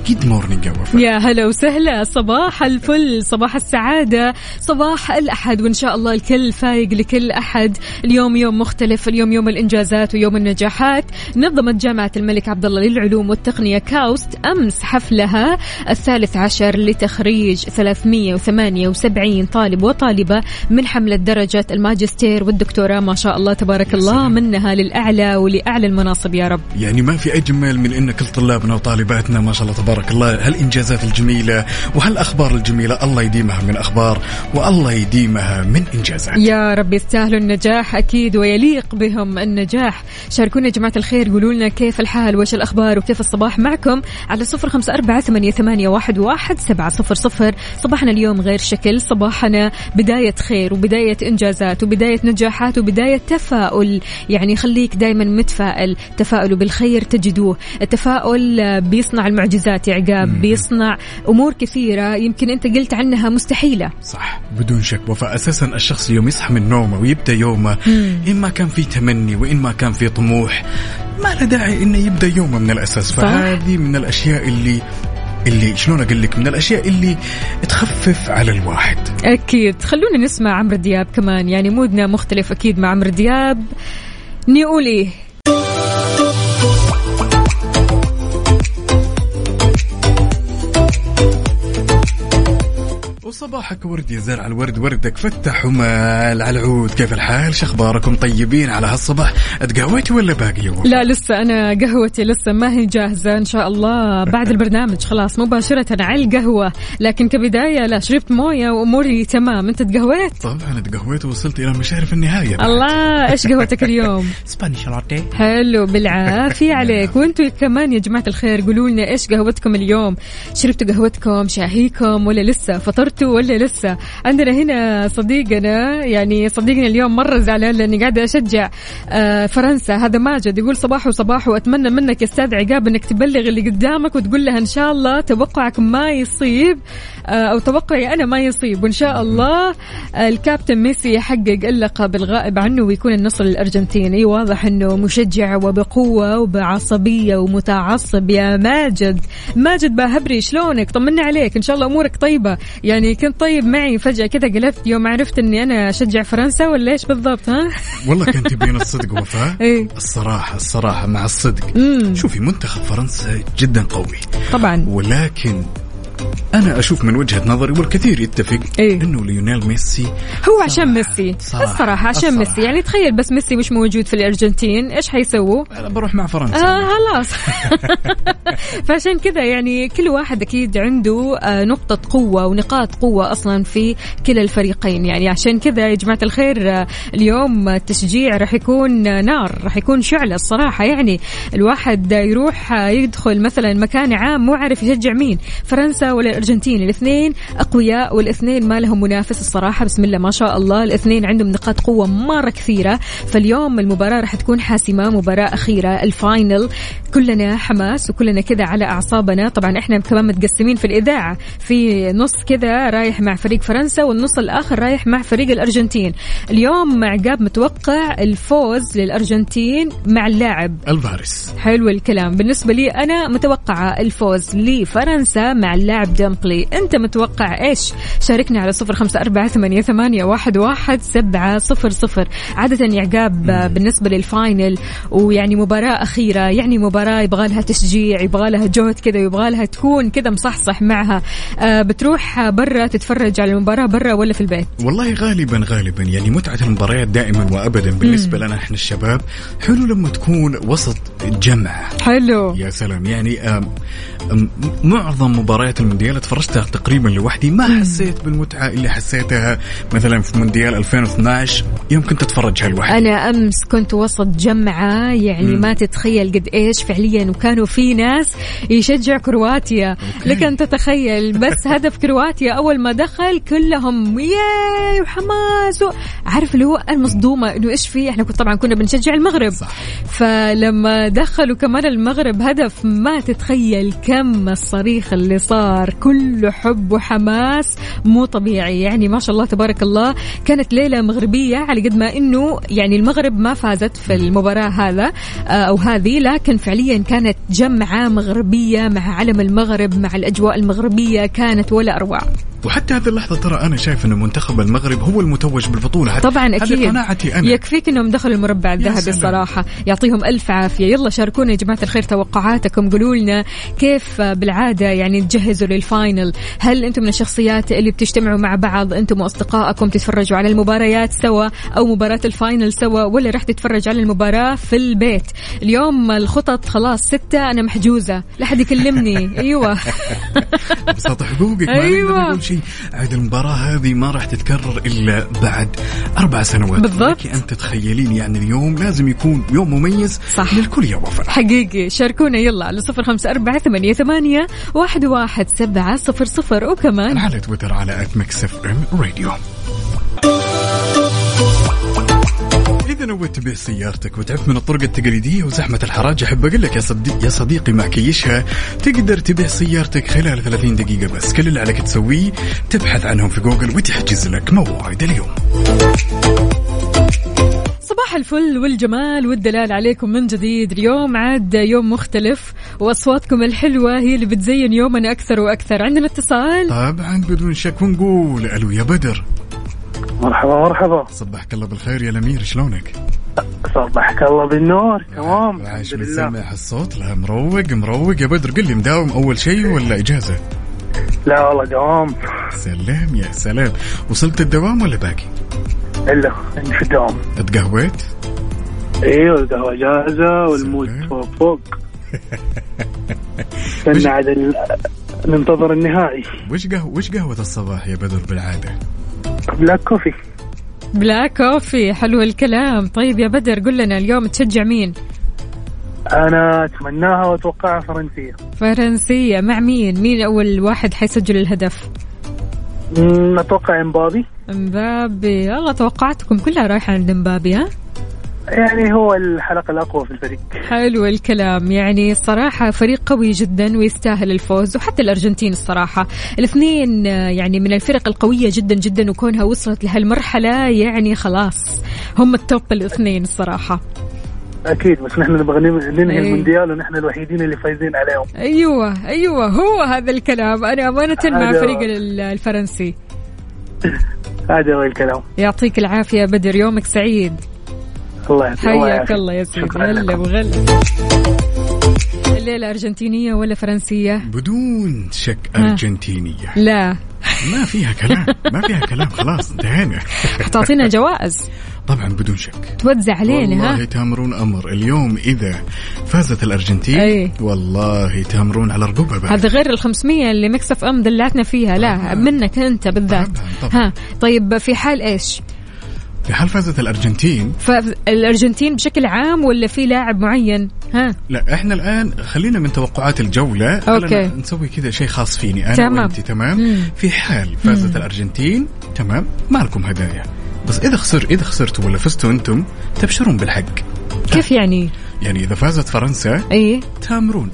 Good morning يا وفاء يا هلا وسهلا. صباح الفل صباح السعادة صباح الأحد وإن شاء الله الكل فايق لكل أحد. اليوم يوم مختلف اليوم يوم الإنجازات ويوم النجاحات. نظمت جامعة الملك عبد الله للعلوم والتقنية KAUST أمس حفلها الثالث عشر لتخريج 378 طالب وطالبة من حملة درجة الماجستير والدكتوراه. ما شاء الله تبارك الله منها للأعلى ولأعلى المناصب يا رب. يعني ما في أجمل من أن كل طلابنا وطالباتنا ما شاء الله تبارك الله. هالإنجازات الجميلة وهالأخبار الجميلة؟ الله يديمها من أخبار والله يديمها من إنجازات. يا رب يستاهلوا النجاح أكيد ويليق بهم النجاح. شاركونا يا جماعة الخير قولوا لنا كيف الحال؟ وش الأخبار؟ وكيف الصباح معكم؟ على صفر خمسة أربعة ثمانية, واحد, سبعة صفر صفر. صباحنا اليوم غير شكل صباحنا بداية خير وبداية إنجازات وبداية نجاحات وبداية تفاؤل. يعني خليك دايما متفائل. تفاؤلوا بالخير تجدوه. التفاؤل بيصنع المعجزات. يا عقاب بيصنع أمور كثيرة يمكن أنت قلت عنها مستحيلة. صح بدون شك. وفاء أساسا الشخص يوم يصحى من نومه ويبدأ يومه إن ما كان في تمني وإن ما كان في طموح ما له داعي إنه يبدأ يومه من الأساس. فهذه من الأشياء اللي اللي شلون أقول لك؟ من الأشياء اللي تخفف على الواحد. أكيد. خلونا نسمع عمرو دياب كمان يعني مودنا مختلف أكيد مع عمرو دياب. نقول وصباحك ورد يا زرع الورد وردك فتح ومال على العود. كيف الحال؟ شخباركم طيبين على هالصباح؟ اتقهويتي ولا باقي وفاء؟ لا لسه أنا قهوتي لسه ما هي جاهزة إن شاء الله. بعد [laughs] البرنامج خلاص مباشرة على القهوة. لكن كبداية لا شربت موية وأموري تمام. أنت تقهويت؟ طبعا اتقهويت ووصلت إلى مشارف النهاية. بعد. الله إيش قهوتك اليوم؟ [laughs] سبانيش لاتيه حلو بالعافية [laughs] عليك. وأنتم كمان يا جماعة الخير قولوا لنا إيش قهوتكم اليوم؟ شربتوا قهوتكم شاهيكم ولا لسه فطرتوا ولا لسه؟ عندنا هنا صديقنا يعني صديقنا اليوم مرة زعلان لأني قاعدة أشجع آه، فرنسا. هذا ماجد يقول صباح وصباح وأتمنى منك يا أستاذ عقاب إنك تبلغ اللي قدامك وتقول لها إن شاء الله توقعك ما يصيب آه، أو توقعي أنا ما يصيب. وإن شاء الله آه، الكابتن ميسي يحقق اللقب الغائب عنه ويكون النصر للارجنتين اي واضح إنه مشجع وبقوة وبعصبية ومتعصب. يا ماجد ماجد باهبري شلونك؟ طمنا عليك إن شاء الله أمورك طيبة. يعني كنت طيب معي فجأة كذا قلبت يوم عرفت إني أنا أشجع فرنسا ولا إيش بالضبط ها؟ [laughs] والله كان تبين الصدق وفاء. إيه. الصراحه الصراحة مع الصدق. مم. شوفي منتخب فرنسا جدا قوي. طبعا. ولكن أنا أشوف من وجهة نظري والكثير يتفق إيه؟ إنه ليونيل ميسي هو عشان ميسي. صراحة. الصراحة عشان الصراحة. ميسي. يعني تخيل بس ميسي مش موجود في الأرجنتين إيش حيسووا؟ بروح مع فرنسا. آه خلاص. [laughs] فعشان كذا يعني كل واحد أكيد عنده آه نقطة قوة ونقاط قوة أصلا في كلا الفريقين. يعني عشان كذا يا جماعة الخير آه اليوم التشجيع راح يكون نار راح يكون شعلة الصراحة. يعني الواحد يروح يدخل مثلا مكان عام مو عارف يشجع مين. فرنسا فرنسا ولا الارجنتين الاثنين أقوياء والاثنين ما لهم منافس الصراحة. بسم الله ما شاء الله. الاثنين عندهم نقاط قوة مرة كثيرة. فاليوم المباراة راح تكون حاسمة مباراة أخيرة ال final. كلنا حماس وكلنا كذا على أعصابنا. طبعا إحنا كمان متقسمين في الإذاعة. في نص كذا رايح مع فريق فرنسا والنص الآخر رايح مع فريق الأرجنتين. اليوم عقاب متوقع الفوز للأرجنتين مع اللاعب. الفارس. حلو الكلام. بالنسبة لي أنا متوقعة الفوز لفرنسا مع اللاعب ديمبلي أنت متوقع إيش؟ شاركنا على صفر خمسة أربعة ثمانية, ثمانية واحد, واحد سبعة صفر صفر. عادة يا عقاب بالنسبة لل final ويعني مباراة أخيرة يعني مباراة يبغى لها تشجيع يبغى لها جهد كذا يبغى لها تكون كذا مصحصح معها. آه بتروح برا تتفرج على المباراة برا ولا في البيت؟ والله غالبا غالبا يعني متعة المباريات دائما وابدا بالنسبة لنا إحنا الشباب. حلو لما تكون وسط جمع. حلو. يا سلام. يعني آم آم معظم مباريات المونديال اتفرجتها تقريبا لوحدي ما حسيت بالمتعة اللي حسيتها مثلا في مونديال 2012 يوم كنت اتفرجها لوحدي. أنا أمس كنت وسط جمعة يعني ما تتخيل قد إيش فعليا وكانوا في ناس يشجع كرواتيا. لك أن تتخيل بس [laughs] هدف كرواتيا أول ما دخل كلهم ياي وحماس عارف اللي هو المصدومة إنه إيش في؟ إحنا كنت طبعا كنا بنشجع المغرب. صح. فلما دخلوا كمان المغرب هدف ما تتخيل كم الصريخ اللي صار. كله حب وحماس مو طبيعي. يعني ما شاء الله تبارك الله كانت ليلة مغربية على قد ما إنه يعني المغرب ما فازت في المباراة هذا آه، أو هذه لكن فعليا كانت جمعة مغربية مع علم المغرب مع الأجواء المغربية كانت ولا أروع. وحتى هذه اللحظة ترى أنا شايف أن منتخب المغرب هو المتوج بالبطولة. حتى طبعا أكيد. هذه قناعتي أنا. يكفيك إنهم دخلوا المربع الذهبي. الصراحة. يعطيهم ألف عافية. يلا شاركونا يا جماعة الخير توقعاتكم. قولوا لنا كيف بالعادة يعني تجهزوا للفاينل؟ هل أنتم من الشخصيات اللي بتجتمعوا مع بعض؟ أنتم وأصدقائكم تتفرجوا على المباريات سوا أو مباراة الفاينل سوا ولا راح تتفرج على المباراة في البيت؟ اليوم الخطط خلاص ستة أنا محجوزة. لا حد يكلمني. [laughs] أيوه. بساطة حقوقك ما أيوة. شيء. عاد المباراة هذه ما راح تتكرر إلا بعد أربع سنوات. بالضبط. لك أن تتخيلين يعني اليوم لازم يكون يوم مميز صح. للكل يا وفاء. حقيقي. شاركونا يلا على صفر خمسة أربعة ثمانية, ثمانية واحد, واحد سبعة صفر صفر وكمان على تويتر على Mix FM Radio إذا نويت تبيع سيارتك وتعبت من الطرق التقليدية وزحمة الحراج أحب أقول لك يا صديق يا صديقي مع كيشها تقدر تبيع سيارتك خلال 30 دقيقة بس. كل اللي عليك تسويه تبحث عنهم في جوجل وتحجز لك موعد اليوم. صباح الفل والجمال والدلال عليكم من جديد. اليوم عاد يوم مختلف وأصواتكم الحلوة هي اللي بتزين يومنا أكثر وأكثر. عندنا اتصال؟ طبعا بدون شك ونقول ألو يا بدر. مرحبا مرحبا صبحك الله بالخير يا الأمير شلونك؟ صبحك الله بالنور تمام عايش الحمد من سمع الصوت لا مروق مروق يا بدر قل لي مداوم أول شيء ولا إجازة؟ لا والله دوام سلام يا سلام وصلت الدوام ولا باقي؟ إلا في الدوام اتقهويت؟ أيوه القهوه جاهزة وال mood سلام. فوق فوق [laughs] استنى عاد ننتظر النهائي وش قهوة وش قهوة الصباح يا بدر بالعادة؟ black coffee black coffee حلو الكلام. طيب يا بدر قل لنا اليوم تشجع مين؟ أنا أتمناها وأتوقعها فرنسية. فرنسية. مع مين؟ مين أول واحد حيسجل الهدف؟ أمم، أتوقع إمبابي. مبابي والله توقعاتكم كلها رايحة عند مبابي ها؟ يعني هو الحلقة الأقوى في الفريق. حلو الكلام. يعني الصراحة فريق قوي جدا ويستاهل الفوز وحتى الأرجنتين الصراحة. الاثنين يعني من الفرق القوية جدا جدا وكونها وصلت لهالمرحلة يعني خلاص هم التوب الاثنين الصراحة. أكيد بس نحن نبغى ننهي إيه. المونديال ونحن الوحيدين اللي فايزين عليهم. أيوة أيوة هو هذا الكلام. أنا أمانة مع فريق ال- الفرنسي. [laughs] هذا هو الكلام. يعطيك العافية يا بدر يومك سعيد. الله يعطيك حياك. الله يا سيدي. هلا. وغلا الليلة أرجنتينية ولا فرنسية؟ بدون شك. أرجنتينية. لا. ما فيها كلام. ما فيها كلام. خلاص انتهينا. تعطينا جوائز. طبعا بدون شك. توزع علينا والله ها تامرون أمر. اليوم إذا فازت الأرجنتين أي. والله تامرون على رقبها بعد. هذا غير ال 500 اللي Mix FM دلعتنا فيها. لا منك أنت بالذات. طبعاً، طبعاً. ها. طيب في حال إيش؟ في حال فازت الأرجنتين؟ فالارجنتين بشكل عام ولا في لاعب معين؟ ها. لا إحنا الآن خلينا من توقعات الجولة. أوكي. خلينا نسوي كذا شيء خاص فيني أنا تمام. وانت تمام؟ مم. في حال فازت مم. الأرجنتين تمام؟ ما لكم هدايا. بس إذا خسر إذا خسرتوا ولا فزتوا أنتم تبشرون بالحق. كيف يعني؟ يعني إذا فازت فرنسا اي تامرون.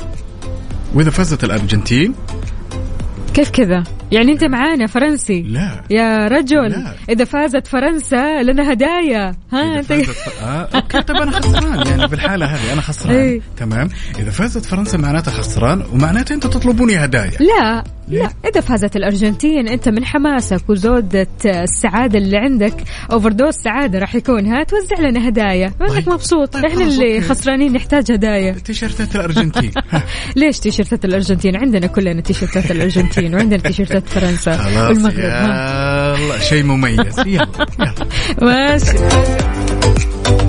وإذا فازت الأرجنتين كيف كذا؟ يعني انت معانا فرنسي. لا. يا رجل. لا. إذا فازت فرنسا لنا هدايا. ها أنت آه أوكي طيب أنا خسران. يعني بالحاله هذه أنا خسران. إيه. تمام. إذا فازت فرنسا معناتها خسران ومعناتها أنتم تطلبوني هدايا. لا لا. إذا فازت الأرجنتين أنت من حماسك وزودة السعادة اللي عندك overdose سعادة راح يكون ها توزع لنا هدايا. انك مبسوط؟ إحنا طيب، خلاص، اللي أوكي. خسرانين نحتاج هدايا. تيشيرتات الأرجنتين. [laughs] ليش تيشيرتات الأرجنتين؟ عندنا كلنا تيشيرتات الأرجنتين وعندنا تيشيرتات [laughs] فرنسا خلاص والمغرب ها. يلا شيء مميز. يلا. ماشي.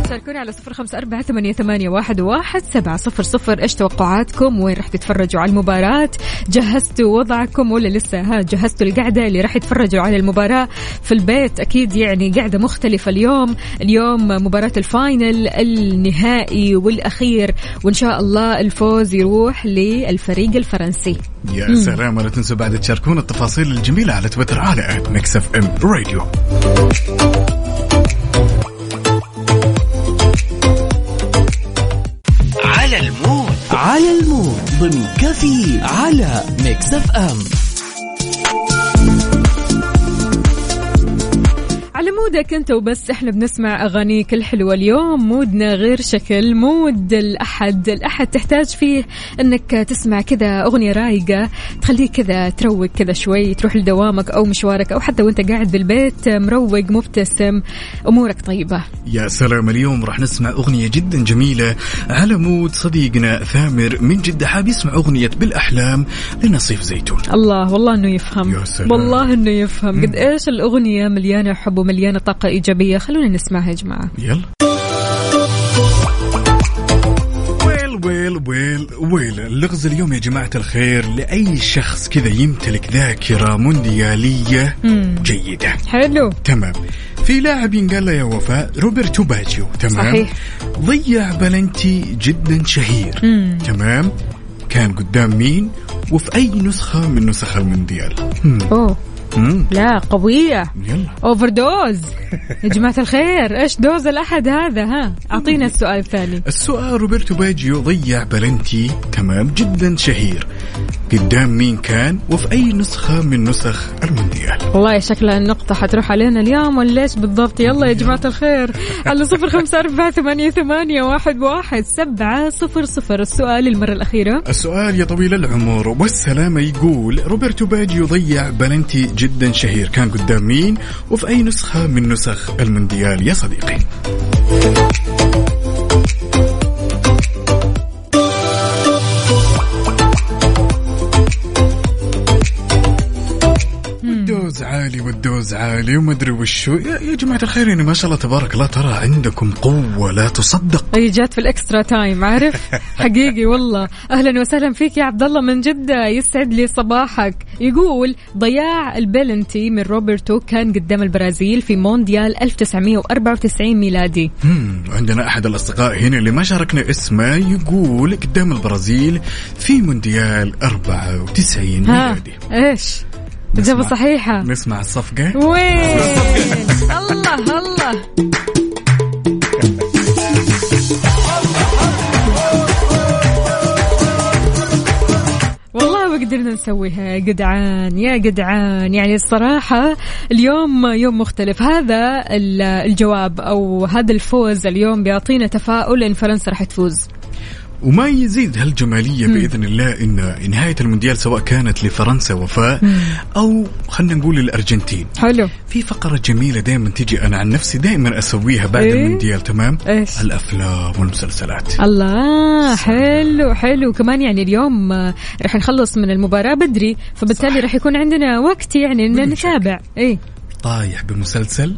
شاركونا على صفر خمسة أربعة ثمانية, ثمانية واحد, واحد سبعة صفر صفر. إيش توقعاتكم؟ وين راح تتفرجوا على المباراة؟ جهزتوا وضعكم ولا لسه؟ ها جهزتوا القعدة اللي راح يتفرجوا على المباراة. في البيت أكيد يعني قعدة مختلفة اليوم. اليوم مباراة ال final النهائي والأخير. وإن شاء الله الفوز يروح للفريق الفرنسي. يا. سلام ولا تنسوا بعد تشاركونا التفاصيل الجميلة على تويتر على Mix FM Radio. على ال mood ضمن كفي على Mix FM. mood ك أنت وبس. إحنا بنسمع اغانيك الحلوه اليوم. mood نا غير شكل. mood الأحد. الأحد تحتاج فيه إنك تسمع كذا أغنية رايقة تخليك كذا تروق كذا شوي تروح لدوامك أو مشوارك أو حتى وأنت قاعد بالبيت مروق مبتسم أمورك طيبة. يا سلام اليوم راح نسمع أغنية جدا جميلة على mood صديقنا ثامر من جدة حاب يسمع أغنية بالأحلام لنصيف زيتون. الله والله إنه يفهم. يا سلام. والله إنه يفهم. قد إيش الأغنية مليانة حب ومليانة طاقة إيجابية. خلونا نسمعها يا جماعة. يلا. well well well well. اللغز اليوم يا جماعة الخير لأي شخص كذا يمتلك ذاكرة مونديالية مم. جيدة. حلو. تمام. في لاعب ينقال له يا وفاء روبرتو باجيو. تمام. صحيح. ضيع بلنتي جدا شهير. مم. تمام. كان قدام مين؟ وفي أي نسخة من نسخ المونديال؟ مم. مم. لا قوية. يلا. overdose [laughs] يا جماعة الخير. إيش dose الأحد هذا؟ ها أعطينا السؤال الثاني. السؤال روبرتو باجيو ضيع بلنتي. تمام جدا شهير. قدام مين كان وفي أي نسخة من نسخ المونديال؟ والله شكلها النقطة حتروح علينا اليوم ولا إيش بالضبط؟ يلا يا جماعة الخير. [laughs] على صفر خمسة أربعة ثمانية, ثمانية واحد, واحد سبعة صفر صفر. السؤال المرة الأخيرة. السؤال يا طويل العمر. والسلامة يقول روبرتو باجيو ضيع بلنتي جدا شهير. كان قدام مين؟ وفي أي نسخة من نسخ المونديال يا صديقي؟ وال dose عالي وما أدري وشو يا, يا جماعة الخير يعني ما شاء الله تبارك الله ترى عندكم قوة لا تصدق. هي جات في ال extra time عارف؟ [laughs] حقيقي والله. أهلا وسهلا فيك يا عبد الله من جدة يسعد لي صباحك. يقول ضياع البلنتي من روبرتو كان قدام البرازيل في مونديال 1994 ميلادي. مم، عندنا أحد الأصدقاء هنا اللي ما شاركنا اسمه يقول قدام البرازيل في مونديال 94 ها ميلادي. إيش؟ اجابه نسمع- صحيحة. نسمع الصقفة. وين؟ الله الله. والله ما قدرنا نسويها. يا جدعان يا جدعان. يعني الصراحة اليوم يوم مختلف. هذا ال- الجواب أو هذا الفوز اليوم بيعطينا تفاؤل إن فرنسا راح تفوز. وما يزيد هالجمالية بإذن الله إن نهاية المونديال سواء كانت لفرنسا وفاء أو خلينا نقول الأرجنتين. حلو. في فقرة جميلة دائما تجي أنا عن نفسي دائما أسويها بعد إيه؟ المونديال تمام؟ إيش؟ الأفلام والمسلسلات. الله حلو حلو. كمان يعني اليوم آه، راح نخلص من المباراة بدري فبالتالي راح يكون عندنا وقت يعني شك. نتابع. إيه. طايح بمسلسل.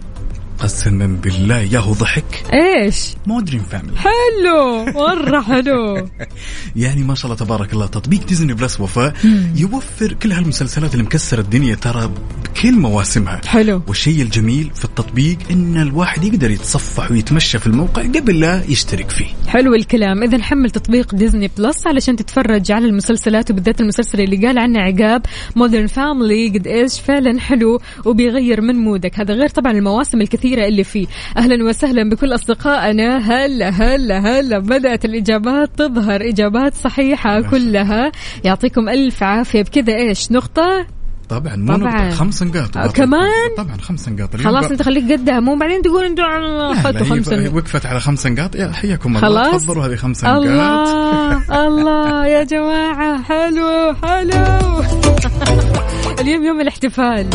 قسما بالله ياهو ضحك. إيش؟ Modern Family حلو مرة حلو. [laughs] يعني ما شاء الله تبارك الله تطبيق Disney Plus وفاء يوفر كل هالمسلسلات اللي مكسرة الدنيا ترى بكل مواسمها. حلو. والشيء الجميل في التطبيق إن الواحد يقدر يتصفح ويتمشى في الموقع قبل لا يشترك فيه. حلو الكلام. إذا حمل تطبيق Disney Plus علشان تتفرج على المسلسلات وبالذات المسلسل اللي قال عنه عقاب Modern Family قد إيش فعلا حلو وبيغير من mood ك. هذا غير طبعا المواسم الكثيره اللي فيه. أهلا وسهلا بكل أصدقائنا. هلا هلا هلا بدأت الإجابات تظهر إجابات صحيحة كلها؟ يعطيكم ألف عافية. بكذا إيش؟ نقطة؟ طبعا مو طبعاً. نقطة خمس نقاط. آه، كمان؟ طبعا خمس نقاط. خلاص بقى- أنت خليك قدها. مو بعدين تقول أنتوا اخذتوا خمسة بقى- وقفت على خمس نقاط. يا حياكم الله. خلاص. تفضلوا هذه خمس نقاط. الله الله يا جماعة. حلو حلو. [laughs] اليوم يوم الاحتفال.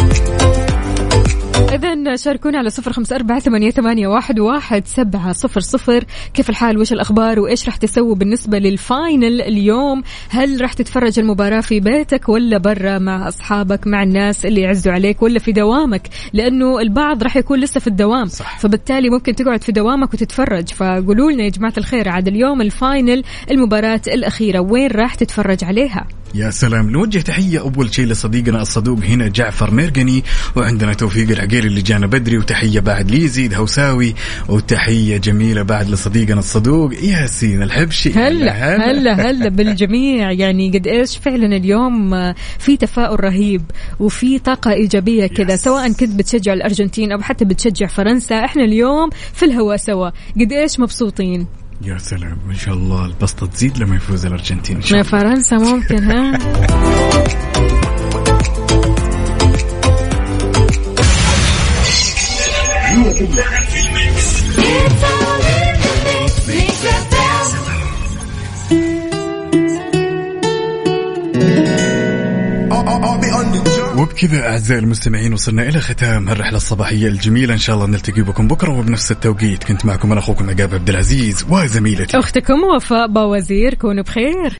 إذا شاركونا على صفر خمسة أربعة ثمانية, ثمانية واحد, واحد سبعة صفر صفر. كيف الحال؟ وش الأخبار؟ وإيش راح تسوي بالنسبة لل final اليوم؟ هل راح تتفرج المباراة في بيتك ولا برا مع أصحابك مع الناس اللي يعزوا عليك ولا في دوامك؟ لأنه البعض راح يكون لسه في الدوام. صح. فبالتالي ممكن تقعد في دوامك وتتفرج. فقولوا لنا يا جماعة الخير عاد اليوم ال final المباراة الأخيرة وين راح تتفرج عليها؟ يا سلام. نوجه تحية أول شيء لصديقنا الصدوق هنا جعفر ميرقني وعندنا توفيق العقيل اللي جانا بدري وتحية بعد ليزيد هوساوي وتحية جميلة بعد لصديقنا الصدوق ياسين الحبشي. هلا هلا هلا. [laughs] بالجميع. يعني قد إيش فعلا اليوم في تفاؤل رهيب وفي طاقة إيجابية كذا سواء كنت بتشجع الأرجنتين أو حتى بتشجع فرنسا إحنا اليوم في الهواء سوا. قد إيش مبسوطين؟ يا سلام إن شاء الله. البسطة تزيد لما يفوز الأرجنتين إن شاء الله. فرنسا ممكن ها؟ وبكذا أعزائي المستمعين وصلنا إلى ختام الرحلة الصباحية الجميلة. إن شاء الله نلتقي بكم بكرة وبنفس التوقيت. كنت معكم أنا أخوكم عقاب عبد العزيز وزميلتي. أختكم وفاء باوزير كونوا بخير.